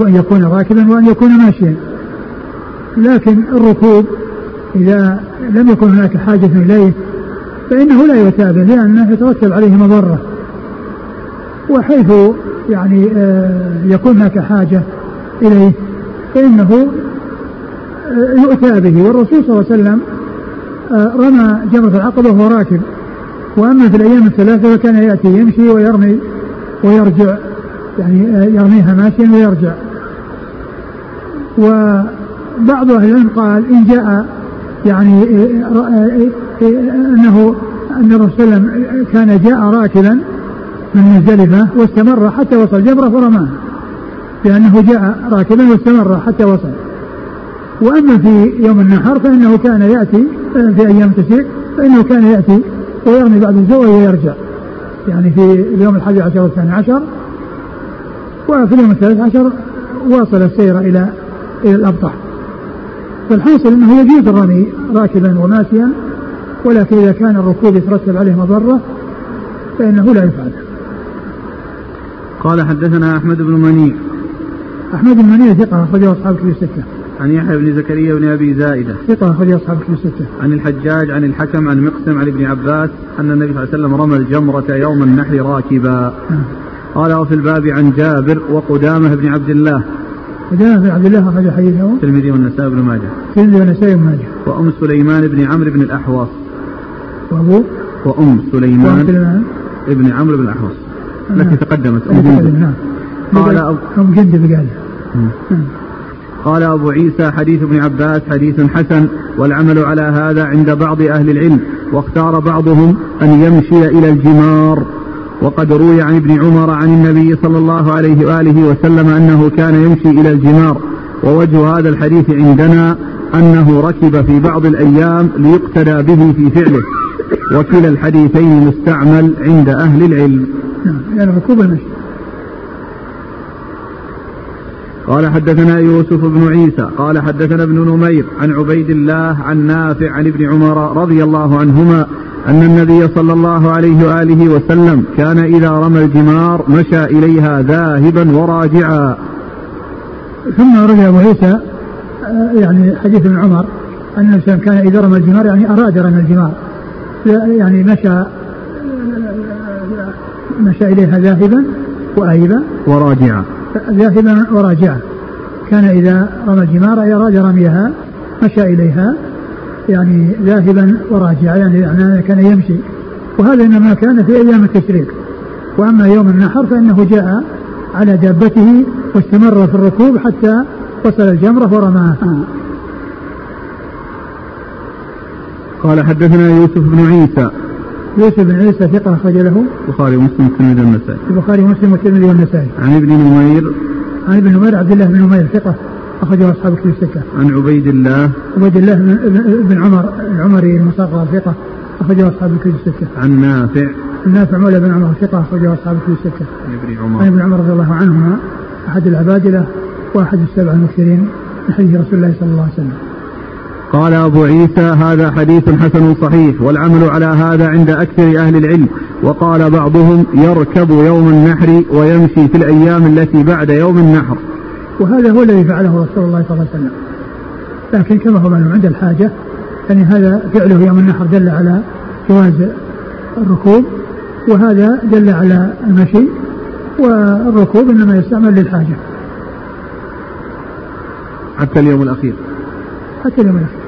أن يكون راكبا وأن يكون ماشيا. لكن الركوب إذا لم يكن هناك حاجة إليه فإنه لا يتابع لأنه يترتب عليه مضرة. وحيث يعني آه، يكون هناك حاجة إليه فإنه آه، يؤتى به. والرسول صلى الله عليه وسلم آه، رمى جمرة العقبة وهو راكب. وأما في الأيام الثلاثة فكان يأتي يمشي ويرمي ويرجع. يعني يرميها ماشيا ويرجع. وبعض أهل العلم قال إن جاء يعني أنه أن الرسول صلى الله عليه وسلم كان جاء راكبا من مزدلفة واستمر حتى وصل جبرة فرماها لأنه جاء راكبا واستمر حتى وصل. وأما في يوم النحر فإنه كان يأتي في أيام التشريق فإنه كان يأتي ويرمي بعد الزوال ويرجع. يعني في اليوم الحادي عشر والثاني عشر وفي اليوم الثالث عشر واصل السير إلى إلى الأبطح. فالحاصل أنه يجوز الرمي راكبا وماشيا ولكن إذا كان الركوب يترتب عليه مضرة فإنه لا يفعل. قال حدثنا أحمد بن منيع. أحمد بن منيع ثقة أخرجه أصحاب كتب الستة. عن يحيى بن زكريا بن أبي زائدة. ثقة أخرجه أصحاب كتب الستة. عن الحجاج عن الحكم عن مقسم عن ابن عباس أن النبي صلى الله عليه وسلم رمى الجمرة يوم النحر راكبا. نعم. قال وفي الباب عن جابر وقدامة بن عبد الله. قدامة بن عبد الله أخرج حديثه. الترمذي والنسائي بن ماجه. الترمذي والنسائي بن ماجه. وأم سليمان بن عمرو بن الأحوص. وأبو؟ وأم سليمان سليمان. ابن عمرو بن الأحوص. نعم. التي تقدمت. أم جندب. نعم. قال أم جندب قال. نعم. قال أبو عيسى حديث ابن عباس حديث حسن والعمل على هذا عند بعض أهل العلم واختار بعضهم أن يمشي إلى الجمار. وقد روي عن ابن عمر عن النبي صلى الله عليه وآله وسلم أنه كان يمشي إلى الجمار ووجه هذا الحديث عندنا أنه ركب في بعض الأيام ليقتدى به في فعله. وكلا الحديثين مستعمل عند أهل العلم. نعم يعني ركوب المشي. قال حدثنا يوسف بن عيسى قال حدثنا ابن نمير عن عبيد الله عن نافع عن ابن عمر رضي الله عنهما أن النبي صلى الله عليه وآله وسلم كان إذا رمى الجمار مشى إليها ذاهبا وراجعا. ثم رجع أبو عيسى آه، يعني حديث ابن عمر أن وسلم كان إذا رمى الجمار يعني أراد رمي الجمار. يعني مشى آه، مشى إليها ذاهبا وآيبا وراجعا. ذاهبا وراجعا. كان إذا رمى الجمار أي أراد رميها مشى إليها يعني ذاهبا وراجعا يعني كان يمشي. وهذا إنما كان في أيام التشريق. وأما يوم النحر فإنه جاء على دابته واستمر في الركوب حتى وصل الجمرة ورماها قال حدثنا يوسف بن عيسى. يوسف بن عيسى ثقة أخرج له. البخاري ومسلم والترمذي والنسائي. البخاري ومسلم والترمذي والنسائي. عن ابن نمير. عن ابن نمير عبد الله بن نمير ثقة. أخرجه أصحاب كتب الستة. عن عبيد الله. عبيد الله بن, عمر العمري المصغر ثقة أخرجه أصحاب الكتب الستة. عن نافع. النافع مولى بن عمر ثقة أخرجه أصحاب الكتب الستة. عن ابن عن عمر ابن عمر رضي الله عنهما أحد العبادلة وأحد السبع المكثرين من حديث رسول الله صلى الله عليه وسلم. قال أبو عيسى هذا حديث حسن صحيح والعمل على هذا عند أكثر أهل العلم. وقال بعضهم يركب يوم النحر ويمشي في الأيام التي بعد يوم النحر. وهذا هو الذي فعله رسول الله صلى الله عليه وسلم. لكن كما هو معلوم عند الحاجة يعني هذا فعله يوم النحر دل على جواز الركوب وهذا دل على المشي والركوب إنما يستعمل للحاجة. حتى اليوم الأخير. حتى اليوم الأخير.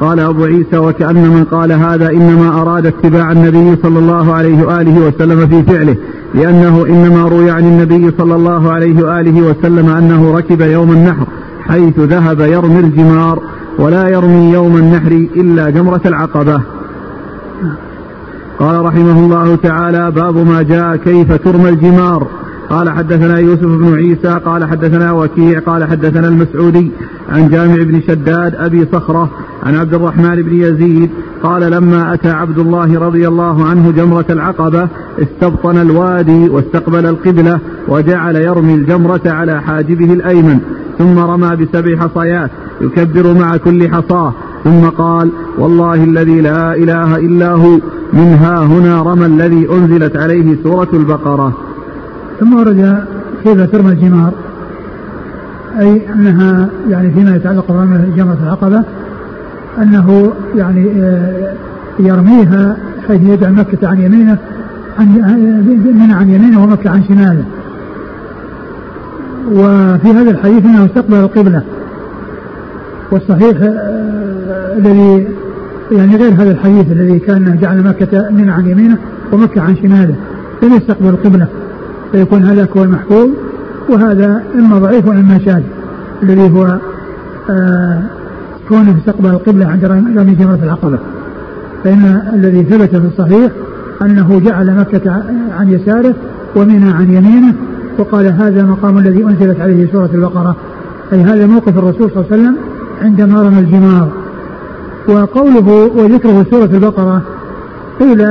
قال أبو عيسى وكأن من قال هذا إنما أراد اتباع النبي صلى الله عليه وآله وسلم في فعله. لأنه إنما روي عن النبي صلى الله عليه وآله وسلم أنه ركب يوم النحر حيث ذهب يرمي الجمار ولا يرمي يوم النحر إلا جمرة العقبة. قال رحمه الله تعالى باب ما جاء كيف ترمى الجمار. قال حدثنا يوسف بن عيسى قال حدثنا وكيع قال حدثنا المسعودي عن جامع بن شداد أبي صخرة عن عبد الرحمن بن يزيد قال لما أتى عبد الله رضي الله عنه جمرة العقبة استبطن الوادي واستقبل القبلة وجعل يرمي الجمرة على حاجبه الأيمن ثم رمى بسبع حصيات يكبر مع كل حصاة ثم قال والله الذي لا إله إلا هو من ها هنا رمى الذي أنزلت عليه سورة البقرة. ثم ورد كيف ترمى الجمار. أي أنها يعني فيما يتعلق جمرة العقبة أنه يعني آه، يرميها حيث يجعل مكة عن يمينه عن من عن يمينه ومكة عن شماله. وفي هذا الحديث أنه استقبل القبلة. والصحيح آه، الذي يعني غير هذا الحديث الذي كان جعل مكة من عن يمينه ومكة عن شماله لم يستقبل القبلة. فيكون هذا هو المحفوظ وهذا إما ضعيف وإما شاذ الذي هو آه كونه استقبل القبلة عند رمي جمرة العقبة. فإن الذي ثبت في الصحيح أنه جعل مكة عن يساره ومنى عن يمينه وقال هذا مقام الذي أنزلت عليه سورة البقرة. أي هذا موقف الرسول صلى الله عليه وسلم عندما رمى الجمار. وقوله وذكره سورة البقرة قيل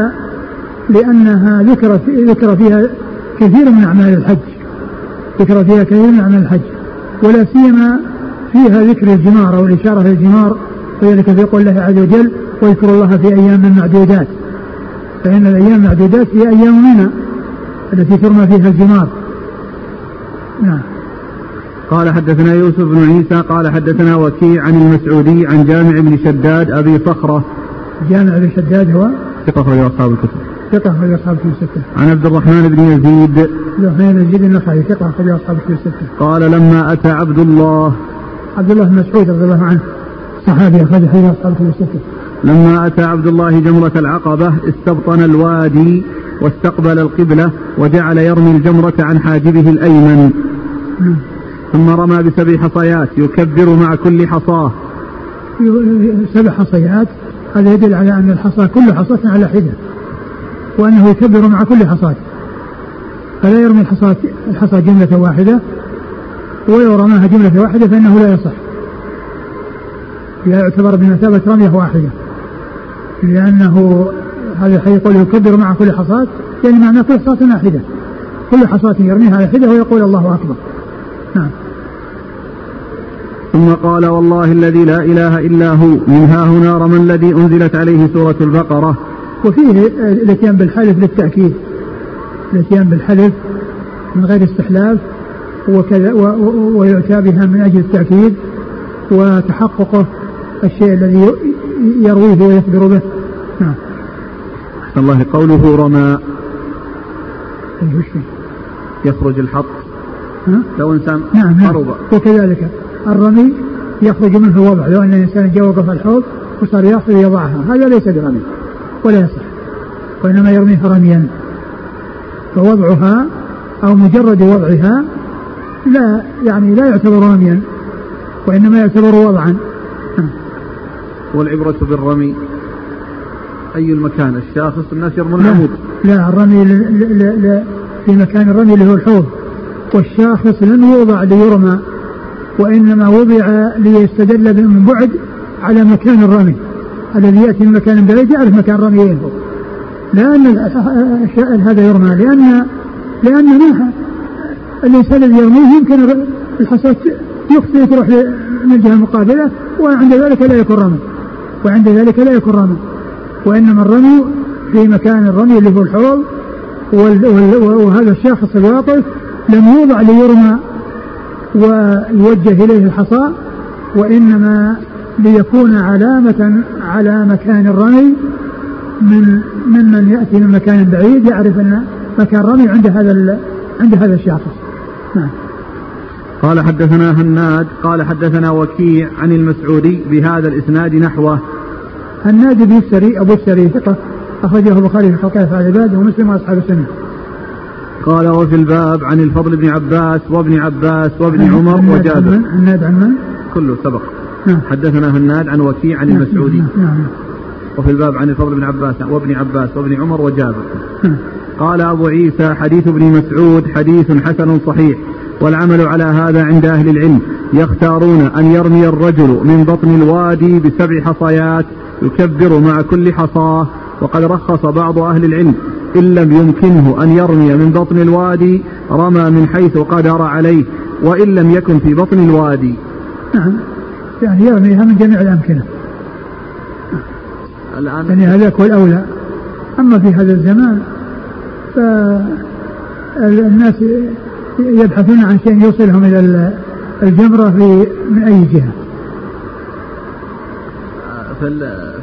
لأنها ذكر ذكر فيها كثير من أعمال الحج. ذكر فيها كثير من أعمال الحج. ولا سيما فيها ذكر الجمار أو الإشارة للجمار وذلك في قول الله عز وجل واذكر الله في أيام معدودات فإن الأيام المعدودات هي أيام منى التي ترمى فيها الجمار. نعم. قال حدثنا يوسف بن عيسى قال حدثنا وكيع عن المسعودي عن جامع بن شداد أبي صخرة. جامع بن شداد هو؟ ثقة أخرج أصحاب الكتب. ثقة أخرج أصحاب الكتب الستة عن عبد الرحمن بن يزيد. عبد الرحمن بن يزيد النخعي ثقة أخرج أصحاب الكتب الستة قال لما أتى عبد الله. عبد الله بن مسعود رضي الله عنه صحابي أخرج حديث أصحاب الكتب الستة لما أتى عبد الله جمرة العقبة استبطن الوادي واستقبل القبلة وجعل يرمي الجمرة عن حاجبه الأيمن. نعم. ثم رمى بسبع حصيات يكبر مع كل حصاة. سبع حصيات هذا يدل على أن الحصى كل حصاة على حدة. وأنه يكبر مع كل حصاة فلا يرمي الحصى الحصى جملة واحدة ولو رماها جملة واحدة فإنه لا يصح. لا يعتبر بمثابة رمية واحدة لأنه هذا الحديث يقول يكبر مع كل حصاة يعني معناه كل حصاة واحدة. كل حصاة يرميها على حدة ويقول الله أكبر. نعم. ثم قال والله الذي لا إله إلا هو من ها هنا رمى الذي أنزلت عليه سورة البقرة. وفيه الاتيان بالحلف للتأكيد. الاتيان بالحلف من غير استحلاف وكذا ويؤتى بها من أجل التأكيد وتحققه الشيء الذي يرويه ويخبر به. نعم. أحسن الله. قوله رمى. أي يخرج الحط؟ لو إنسان نعم نعم. قرب وكذلك الرمي يخرج منه الوضع لو أن الإنسان جاء وقف الحوض وصار يأخذ يضعها. هذا ليس برمي. ولا يصح وإنما يرميها رميا فوضعها أو مجرد وضعها لا يعني لا يعتبر رميا وإنما يعتبر وضعا. والعبرة بالرمي أي المكان؟ الشاخص الناس يرمون العمود لا الرمي ل ل ل في مكان الرمي اللي هو الحوض. والشاخص لم يوضع ليرمى وإنما وضع ليستدل من بعد على مكان الرمي. الذي يأتي من مكان بعيد يعرف مكان رمية. لأن هذا يرمى. لأن لأن الإنسان الذي يرميه يمكن الحصاة يخطئ تروح من الجهة المقابلة وعند ذلك لا يكون رمي. وعند ذلك لا يكون رمي. وإنما الرمي في مكان الرمي اللي هو الحوض وهذا الشخص الواقف لم يوضع ليرمى ويوجه إليه الحصى وإنما ليكون علامة على مكان الرمي من ممن يأتي من مكان بعيد يعرف أن مكان الرمي عند هذا عند هذا الشخص نعم. قال حدثنا هناد قال حدثنا وكيع عن المسعودي بهذا الإسناد نحوه. هناد بن السري أبو السري ثقة أخرجه البخاري في خلق أفعال العباد ومسلم وأصحاب السنة. قال وفي الباب عن الفضل بن عباس وابن عباس وابن عمر وجابر. هناد عن من؟ كله سبق. حدثنا هناد عن وكيع عن نعم. المسعودي. نعم, نعم. وفي الباب عن الفضل بن عباس وابن عباس وابن عمر وجابر. نعم. قال أبو عيسى حديث ابن مسعود حديث حسن صحيح والعمل على هذا عند أهل العلم. يختارون أن يرمي الرجل من بطن الوادي بسبع حصيات يكبر مع كل حصاة. وقد رخص بعض أهل العلم إن لم يمكنه أن يرمي من بطن الوادي رمى من حيث قدر عليه. وإن لم يكن في بطن الوادي. نعم. يعني يرميها من جميع الأمكنة. الآن يعني هذاك هو الأولى. أما في هذا الزمان فالناس يبحثون عن شيء يوصلهم إلى الجمرة في من أي جهة.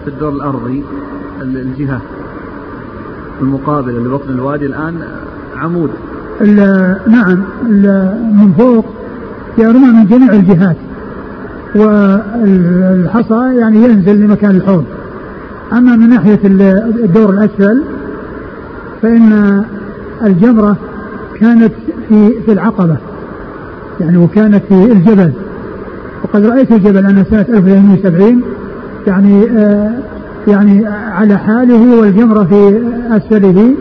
في الدور الأرضي الجهة المقابلة لبطن الوادي الآن عمود. نعم من فوق يرمى من جميع الجهات. والحصى يعني ينزل لمكان الحوض. أما من ناحية الدور الأسفل فإن الجمرة كانت في في العقبة يعني وكانت في الجبل. وقد رأيت الجبل أنا سنة 1870 يعني آه يعني على حاله والجمرة في أسفله.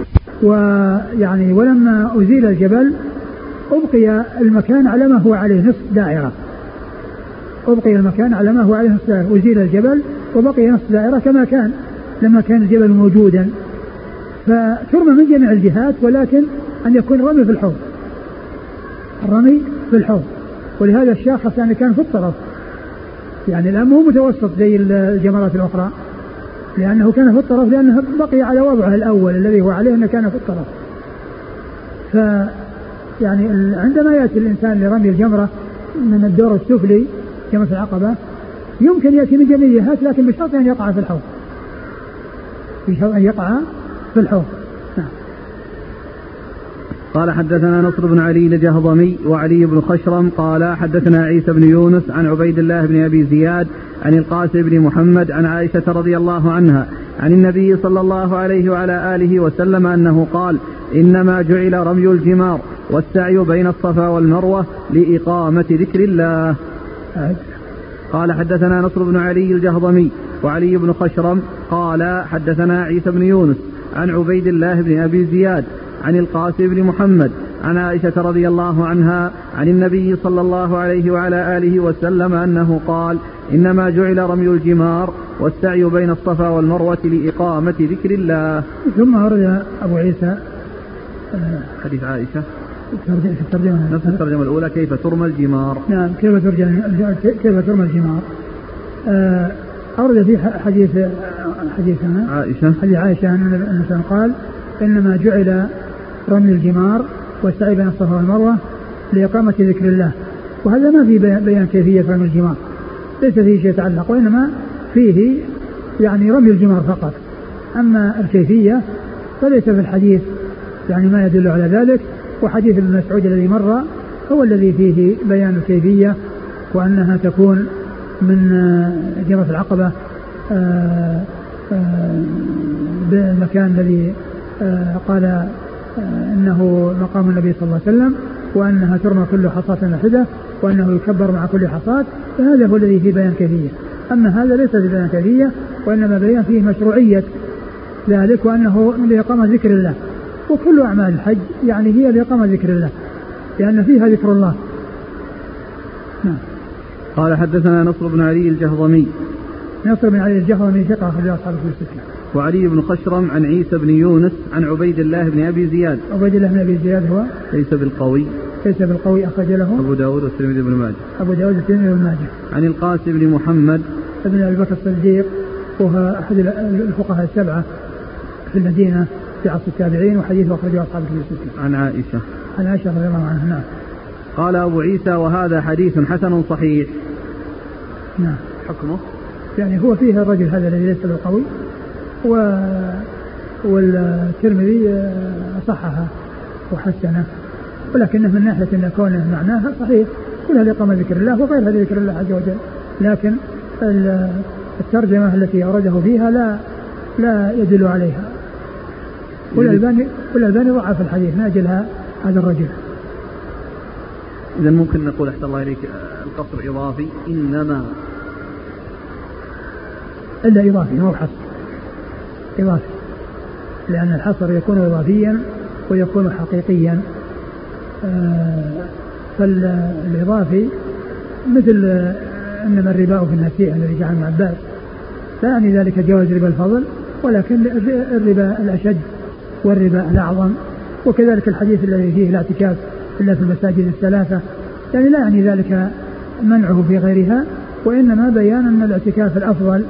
ويعني ولما أزيل الجبل أبقي المكان على ما هو عليه نصف دائرة. أبقي المكان على ما هو عليه نصف دائرة. وزيل الجبل وبقي نصف دائرة كما كان لما كان الجبل موجودا. فترمى من جميع الجهات ولكن أن يكون الرمي في الحوض. الرمي في الحوض. ولهذا الشاخص يعني كان في الطرف. يعني الآن مو متوسط زي الجمرات الأخرى. لأنه كان في الطرف لأنه بقي على وضعه الأول الذي هو عليه أنه كان في الطرف. ف يعني عندما يأتي الإنسان لرمي الجمرة من الدور السفلي جمرة العقبة يمكن يأتي من جميع الجهات لكن بشرط أن يقع في الحوض. بشرط أن يقع في الحوض. نعم. قال حدثنا نصر بن علي الجهضمي وعلي بن خشرم قال حدثنا عيسى بن يونس عن عبيد الله بن أبي زياد عن القاسم بن محمد عن عائشة رضي الله عنها عن النبي صلى الله عليه وعلى آله وسلم أنه قال إنما جعل رمي الجمار والسعي بين الصفا والمروة لإقامة ذكر الله. قال حدثنا نصر بن علي الجهضمي وعلي بن خشرم قال حدثنا عيسى بن يونس عن عبيد الله بن أبي زياد عن القاسم بن محمد عن عائشة رضي الله عنها عن النبي صلى الله عليه وعلى آله وسلم أنه قال إنما جعل رمي الجمار والسعي بين الصفا والمروة لإقامة ذكر الله. ثم ورد أبو عيسى حديث عائشة. في الترجمة نفس الترجمة الأولى كيف ترمى الجمار؟ نعم كيف ترجم كيف ترمى الجمار؟ آه، أورد في حديث حديث عائشة. حديث عائشة أن قال إنما جعل رمي الجمار والسعي بين الصفا والمروة لإقامة ذكر الله. وهذا ما في بيان كيفية رمي الجمار. ليس فيه شيء يتعلق وإنما فيه يعني رمي الجمار فقط. أما الكيفية فليس في الحديث يعني ما يدل على ذلك. وحديث ابن مسعود الذي مر هو الذي فيه بيان الكيفية وأنها تكون من جمرة العقبة آه، آه، بالمكان الذي آه، قال إنه مقام النبي صلى الله عليه وسلم وأنها ترمى كل حصاة واحدة وأنه يكبر مع كل حصاة. فهذا هو الذي فيه بيان كيفية. أما هذا ليس في بيان كيفية وإنما بيان فيه مشروعية ذلك وأنه لإقامة ذكر الله. وكل أعمال الحج يعني هي لإقامة ذكر الله لأن فيها ذكر الله. نعم. قال حدثنا نصر بن علي الجهضمي. نصر بن علي الجهضمي ثقة أخرج أصحاب الكتب وعلي بن خشرم عن عيسى بن يونس عن عبيد الله بن أبي زياد. عبيد الله بن أبي زياد هو؟ ليس بالقوي. ليس بالقوي أخرج له أبو داود والترمذي بن ماجه. أبو داود والترمذي بن ماجه. عن القاسم بن محمد. ابن أبي بكر الصديق وهو أحد الفقهاء السبعة في المدينة. في عصر التابعين وحديثه أخرجه أصحاب الكتب عن عائشة. عن عائشة رضي الله عنها نعم. قال أبو عيسى وهذا حديث حسن صحيح. نعم. حكمه؟ يعني هو فيه الرجل هذا الذي ليس بالقوي و والترمذي صححه وحسنه. ولكنه من ناحية إن كونه معناها صحيح. كلها لإقامة ذكر الله وغير هذا ذكر الله عز وجل. لكن الترجمة التي أورده فيها لا لا يدل عليها. والألباني والألباني ضعف الحديث من أجل هذا الرجل. إذا ممكن نقول أحسن الله إليك القصر إضافي إنما إلا إضافي ما هو حصر. إضافي. لأن الحصر يكون إضافيا ويكون حقيقيا. آه، فالإضافي مثل إنما الربا في النسيئة الذي جعل ابن عباس. لا يعني ذلك جواز ربا الفضل ولكن الربا الأشد. والربا الأعظم وكذلك الحديث الذي فيه الاعتكاف إلا في المساجد الثلاثة. يعني لا يعني ذلك منعه في غيرها وإنما بيان أن الاعتكاف الأفضل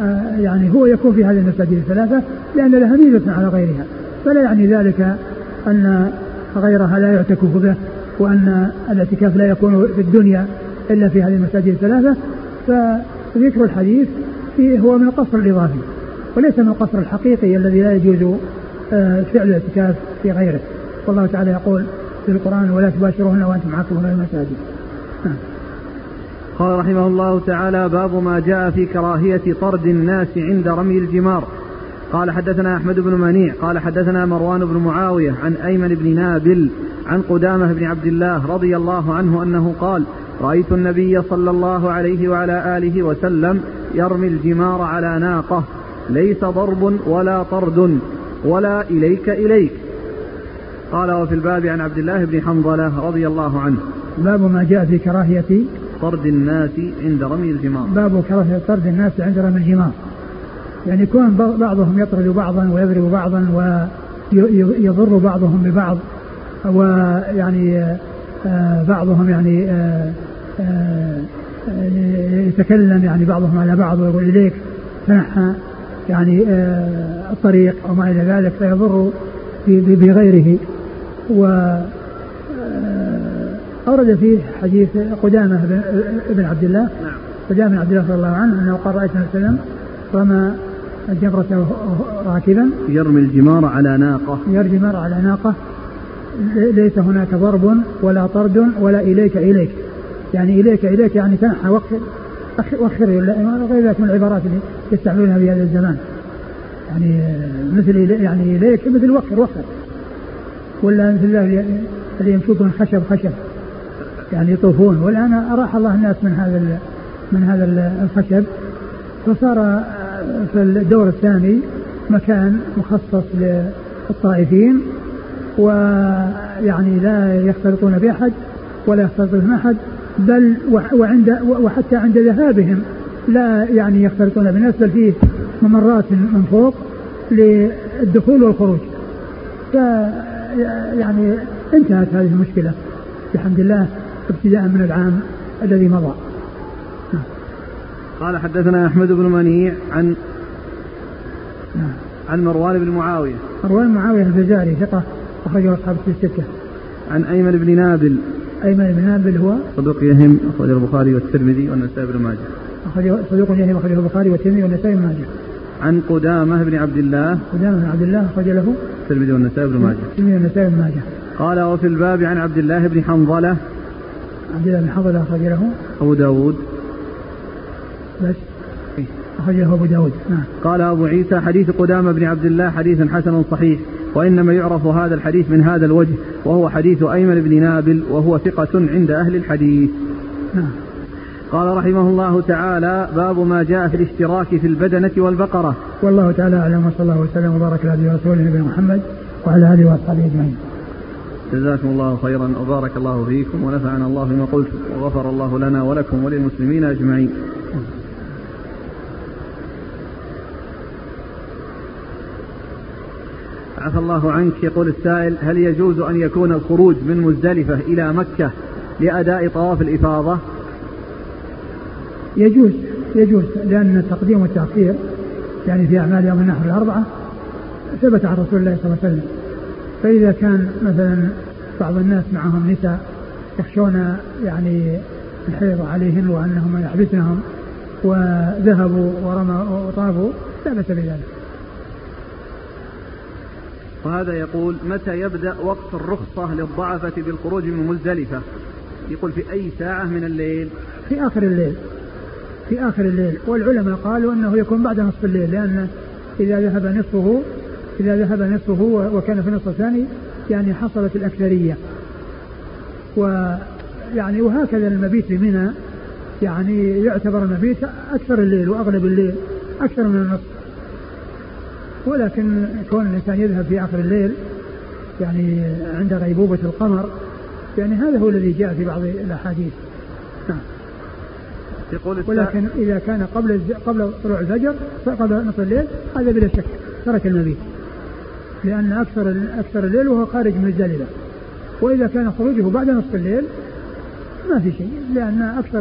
آه، يعني هو يكون في هذه المساجد الثلاثة لأن لها ميزة على غيرها. فلا يعني ذلك أن غيرها لا يعتكف به وأن الاعتكاف لا يكون في الدنيا إلا في هذه المساجد الثلاثة. فذكر الحديث هو من القصر الإضافي وليس من القصر الحقيقي الذي لا يجوز فعل الاعتكاف في غيره. والله تعالى يقول في القرآن ولا تباشرون وأنتم عاكفون المساجد. نعم. قال رحمه الله تعالى باب ما جاء في كراهية طرد الناس عند رمي الجمار. قال حدثنا أحمد بن منيع قال حدثنا مروان بن معاوية عن أيمن بن نابل عن قدامة بن عبد الله رضي الله عنه أنه قال رأيت النبي صلى الله عليه وعلى آله وسلم يرمي الجمار على ناقة ليس ضرب ولا طرد. ولا إليك إليك. قال وفي الباب عن عبد الله بن حنظلة رضي الله عنه. باب ما جاء في كراهية طرد الناس عند رمي الجمار باب كراهة طرد الناس عند رمي الجمار يعني يكون بعضهم يطرد بعضا ويضرب بعضا ويضر بعضهم ببعض ويعني آه، بعضهم يعني آه، آه، يتكلم يعني بعضهم على بعض ويقول إليك. تنحى يعني الطريق أو ما إلى ذلك فيضر بغيره. و أورد فيه حديث قدامة بن عبد الله. نعم. قدامة بن عبد الله رضي الله عنه أنه قال رأيت النبي صلى الله عليه وسلم رمى الجمرة راكبا. يرمي الجمار على ناقة. يرمي الجمار على ناقة. ليس هناك ضرب ولا طرد ولا إليك إليك. يعني إليك إليك يعني تنحى وخر وخر غير ذلك من العبارات اللي يستعملونها في هذا الزمان. يعني مثل يعني إليك مثل وخر وخر ولا مثل الله اللي يمشون خشب خشب. يعني يطوفون. والآن أراح الله الناس من هذا من هذا الخشب. فصار في الدور الثاني مكان مخصص للطائفين. ويعني لا يختلطون بأحد ولا يختلطون بأحد بل وعند وحتى عند ذهابهم. لا يعني يختلطون بالناس بل فيه ممرات من فوق للدخول والخروج. ف يعني انتهت هذه المشكلة. بحمد الله ابتداء من العام الذي مضى. قال حدثنا أحمد بن منيع عن عن مروان بن معاوية. مروان معاوية الفزاري ثقة أخرجه أصحاب الستة. عن أيمن بن نابل ايمن بن نابل هو صدوق يهم أخرجه البخاري والترمذي والنسائي بن ماجه. أخرجه صدوق يهم أخرجه البخاري والترمذي والنسائي بن ماجه. عن قدامة بن عبد الله. قدامة بن عبد الله أخرج له الترمذي والنسائي بن ماجه. الترمذي والنسائي بن ماجه. قال وفي الباب عن عبد الله بن حنظلة. عبد الله بن حنظلة أخرج له. أبو داود. بس. أخرجه أبو داود. نعم. قال أبو عيسى حديث قدامة بن عبد الله حديث حسن صحيح. وإنما يعرف هذا الحديث من هذا الوجه وهو حديث أيمن بن نابل وهو ثقة عند أهل الحديث. نعم. قال رحمه الله تعالى باب ما جاء في الاشتراك في البدنة والبقرة. والله تعالى أعلم وصلى الله وسلم وبارك على ورسوله نبينا محمد وعلى آله وأصحابه أجمعين. جزاكم الله خيرا وبارك الله فيكم ونفعنا الله بما قلتم وغفر الله لنا ولكم وللمسلمين أجمعين. عفى الله عنك. يقول السائل هل يجوز أن يكون الخروج من مزدلفة إلى مكة لأداء طواف الإفاضة؟ يجوز يجوز لأن التقديم والتأخير يعني في أعمال يوم النحر الأربعة ثبت عن رسول الله صلى الله عليه وسلم. فإذا كان مثلا بعض الناس معهم نساء يخشون يعني الحيض عليهن وأنهم يحبسنهم وذهبوا ورموا وطافوا لا بأس بذلك. وهذا يقول متى يبدأ وقت الرخصة للضعفة بالخروج من مزدلفة؟ يقول في أي ساعة من الليل؟ في آخر الليل. في آخر الليل. والعلماء قالوا أنه يكون بعد نصف الليل لأن إذا ذهب نصفه إذا ذهب نصفه وكان في النصف الثاني يعني حصلت الأكثرية. ويعني وهكذا المبيت بمنى يعني يعتبر المبيت أكثر الليل وأغلب الليل أكثر من النصف. ولكن كون الإنسان يذهب في آخر الليل يعني عند غيبوبة القمر يعني هذا هو الذي جاء في بعض الأحاديث. نعم. يقول ولكن إذا كان قبل قبل طلوع الفجر قبل نصف الليل هذا بلا شك ترك المبيت. لأن أكثر أكثر الليل وهو خارج من الزللة وإذا كان خروجه بعد نصف الليل ما في شيء لأن أكثر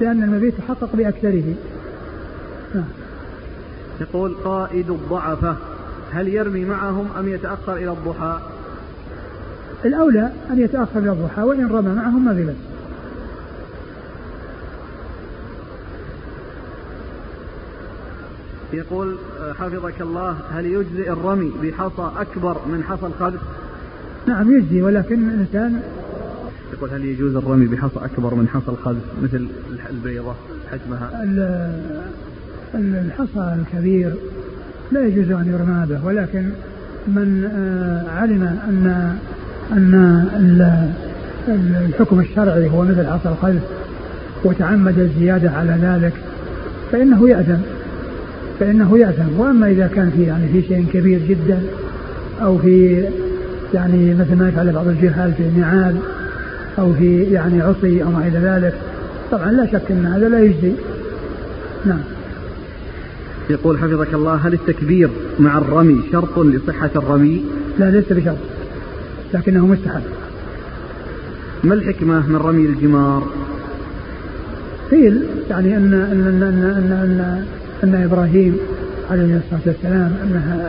لأن المبيت تحقق بأكثره. نعم. يقول قائد الضعفة. هل يرمي معهم أم يتأخر إلى الضحى؟ الأولى أن يتأخر إلى الضحى وإن رمى معهم ما في يقول حفظك الله هل يجزئ الرمي بحصى أكبر من حصى الخبز؟ نعم يجزي ولكن الإنسان يقول هل يجوز الرمي بحصى أكبر من حصى الخبز مثل البيضة حجمها؟ الحصى الكبير لا يجوز أن يرمى به ولكن من آه، علم أن أن الحكم الشرعي هو مثل حصى الخلف وتعمد الزيادة على ذلك فإنه يأثم فإنه يأثم. وأما إذا كان في يعني في شيء كبير جدا أو في يعني مثل ما يفعل بعض الجهال في النعال أو في يعني عصي أو ما إلى ذلك طبعا لا شك أن هذا لا يجزي. نعم. يقول حفظك الله هل التكبير مع الرمي شرط لصحة الرمي؟ لا ليس بشرط لكنه مستحب ما الحكمة من رمي الجمار؟ قيل يعني أن أن أن أن, أن, أن, أن إبراهيم عليه الصلاة والسلام أنه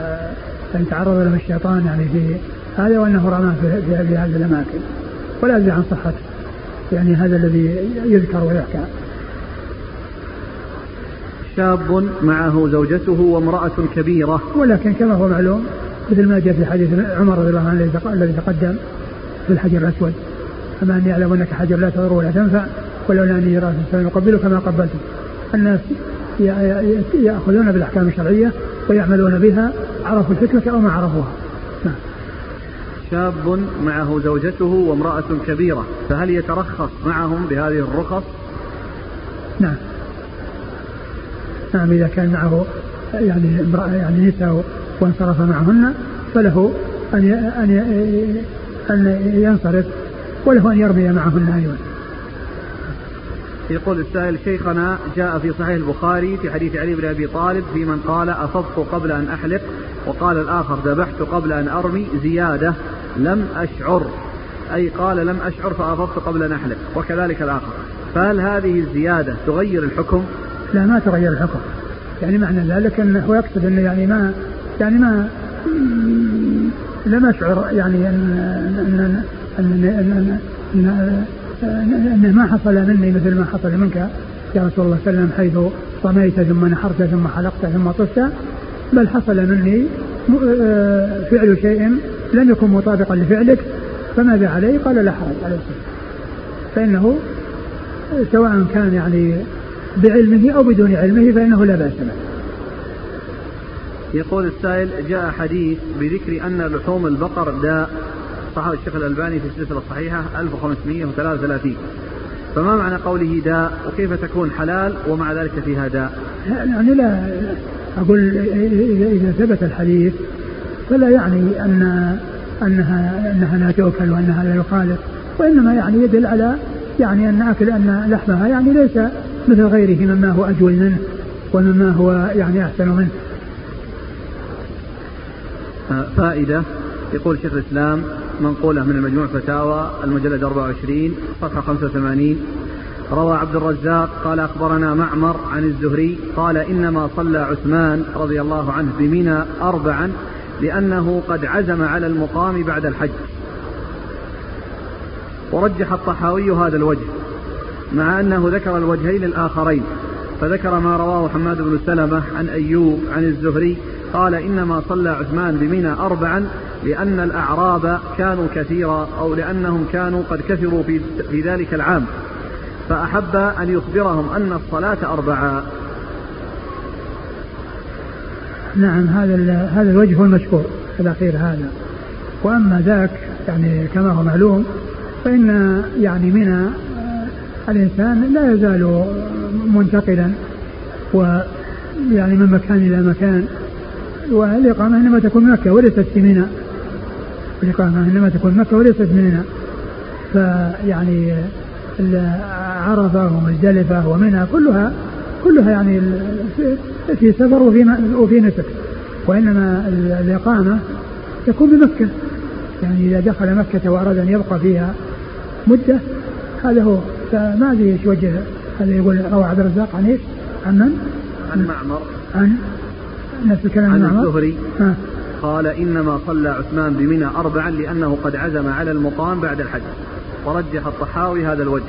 أن تعرض له الشيطان يعني في هذا وأنه رماه في, في, في هذه الأماكن ولا أدري عن صحة يعني هذا الذي يذكر ويحكى شاب معه زوجته وامرأة كبيرة. ولكن كما هو معلوم مثل ما جاء في حديث عمر رضي الله عنه الذي تقدم في الحجر الأسود. أما أني أعلم أنك حجر لا تضر ولا تنفع ولولا أني صلى يقبلك كما قبلته. الناس يأخذون بالأحكام الشرعية ويعملون بها عرفوا الحكمة أو ما عرفوها. نعم. شاب معه زوجته وامرأة كبيرة فهل يترخص معهم بهذه الرخص؟ نعم. نعم إذا كان معه يعني امرأة يعني نساء وانصرف معهن فله أن أن أن ينصرف وله أن يرمي معهن أيضا. يقول السائل شيخنا جاء في صحيح البخاري في حديث علي بن أبي طالب في من قال افضت قبل أن أحلق وقال الآخر ذبحت قبل أن أرمي زيادة لم أشعر أي قال لم أشعر فافضت قبل أن أحلق وكذلك الآخر فهل هذه الزيادة تغير الحكم؟ لا ما تغير الحكم يعني معنى ذلك انه هو يقصد أنه يعني ما يعني ما لم اشعر يعني أن أن أن, أن, أن أنه ما حصل مني مثل ما حصل منك يا رسول الله صلى الله عليه وسلم حيث رميت ثم نحرت ثم حلقت ثم طفت بل حصل مني فعل شيء لم يكن مطابقا لفعلك فماذا عليه؟ قال لا حرج عليه الصلاه فإنه سواء كان يعني بعلمه أو بدون علمه فإنه لا بأس به. يقول السائل جاء حديث بذكر أن لحوم البقر داء. صححه الشيخ الألباني في السلسلة الصحيحة 1533 فما معنى قوله داء؟ وكيف تكون حلال؟ ومع ذلك فيها داء. يعني لا أقول إذا ثبت الحديث فلا يعني أن أنها أنها لا تؤكل وأنها لا يخالف وإنما يعني يدل على يعني أن أكل أن لحمها يعني ليس مثل غيره مما هو أجول منه ومما هو يعني أحسن منه. فائدة يقول شيخ الإسلام منقولة من المجموع فتاوى المجلد 24 صفحة 85 روى عبد الرزاق قال أخبرنا معمر عن الزهري قال إنما صلى عثمان رضي الله عنه بمنى أربعا لأنه قد عزم على المقام بعد الحج. ورجح الطحاوي هذا الوجه. مع أنه ذكر الوجهين الآخرين فذكر ما رواه حماد بن سلمة عن أيوب عن الزهري قال إنما صلى عثمان بمنى أربعا لأن الأعراب كانوا كثيرا أو لأنهم كانوا قد كثروا في, في ذلك العام. فأحب أن يخبرهم أن الصلاة أربعا. نعم هذا هذا الوجه المشكور الأخير هذا. وأما ذاك يعني كما هو معلوم فإن يعني من الإنسان لا يزال منتقلا ويعني من مكان إلى مكان والإقامة إنما تكون مكة وليست في منى. الإقامة إنما تكون مكة وليست منى. فيعني عرفة ومزدلفة ومنى كلها كلها يعني في سفر وفي وفي نسك. وإنما الإقامة تكون بمكة يعني إذا دخل مكة وأراد أن يبقى فيها مدة هذا هو. فما أدري إيش وجه هذا يقول روى عبد الرزاق عن إيش؟ عن من؟ عن معمر. عن نفس الكلام عن الزهري. قال إنما صلى عثمان بمنى أربعا لأنه قد عزم على المقام بعد الحج. ورجح الطحاوي هذا الوجه.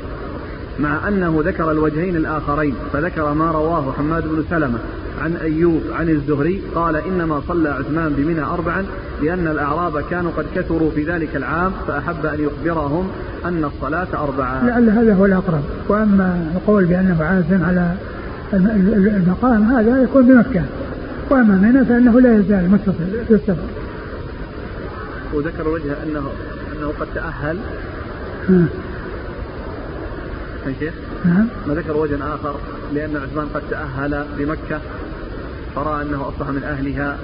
مع أنه ذكر الوجهين الآخرين فذكر ما رواه حماد بن سلمة عن أيوب عن الزهري قال إنما صلى عثمان بمنى أربعا لأن الأعراب كانوا قد كثروا في ذلك العام فأحب أن يخبرهم أن الصلاة أربعة لعل هذا هو الأقرب. وأما القول بأنه عازم على المقام هذا يكون بمكة. وأما منى فإنه لا يزال متصل في السفر وذكر وجه أنه أنه قد تأهل. يا شيخ نعم. ما ذكر وجه آخر لأن عثمان قد تأهل بمكة فرأى أنه أصبح من أهلها.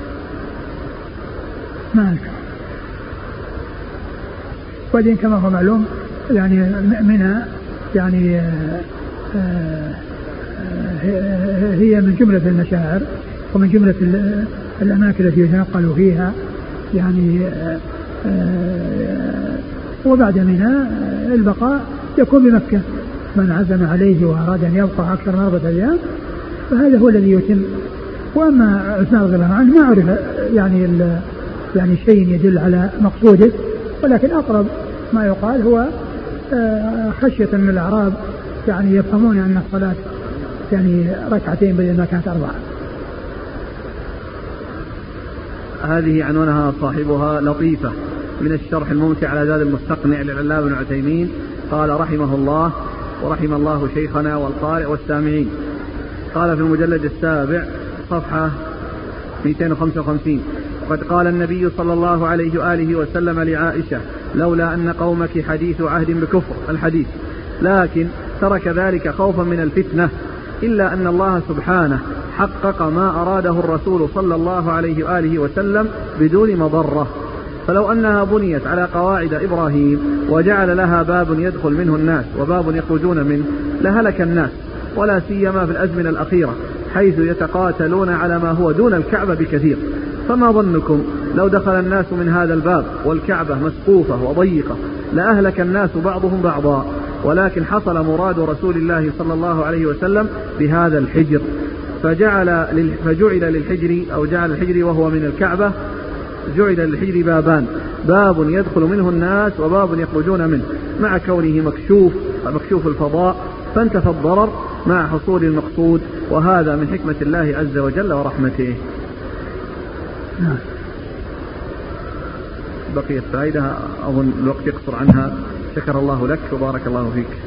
ما أذكر. وبعدين كما هو معلوم يعني منى يعني آه، هي من جملة المشاعر ومن جملة الأماكن التي يتنقل فيها يعني وبعد منى البقاء يكون بمكة. من عزم عليه وأراد أن يبقى أكثر من أربعة أيام فهذا هو الذي يتم. وأما عثمان رضي الله عنه ما عرف يعني يعني شيء يدل على مقصوده ولكن أقرب ما يقال هو آه، خشية من الأعراب يعني يفهمون أن الصلاة يعني ركعتين بدل ما كانت أربعة. هذه عنوانها صاحبها لطيفة. من الشرح الممتع على زاد المستقنع للعلامة بن عثيمين قال رحمه الله ورحم الله شيخنا والقارئ والسامعين. قال في المجلد السابع صفحة 255 وقد قال النبي صلى الله عليه وآله وسلم لعائشة لولا أن قومك حديث عهد بكفر الحديث لكن ترك ذلك خوفا من الفتنة إلا أن الله سبحانه حقق ما أراده الرسول صلى الله عليه وآله وسلم بدون مضرة. فلو أنها بنيت على قواعد إبراهيم وجعل لها باب يدخل منه الناس وباب يخرجون منه لهلك الناس ولا سيما في الأزمنة الأخيرة حيث يتقاتلون على ما هو دون الكعبة بكثير. فما ظنكم؟ لو دخل الناس من هذا الباب والكعبة مسقوفة وضيقة لأهلك الناس بعضهم بعضا. ولكن حصل مراد رسول الله صلى الله عليه وسلم بهذا الحجر. فجعل فجعل للحجر أو جعل الحجر وهو من الكعبة جعل للحجر بابان. باب يدخل منه الناس وباب يخرجون منه. مع كونه مكشوف مكشوف الفضاء فانتفى الضرر مع حصول المقصود. وهذا من حكمة الله عز وجل ورحمته. بقيت فائدة أظن الوقت يقصر عنها. شكر الله لك وبارك الله فيك.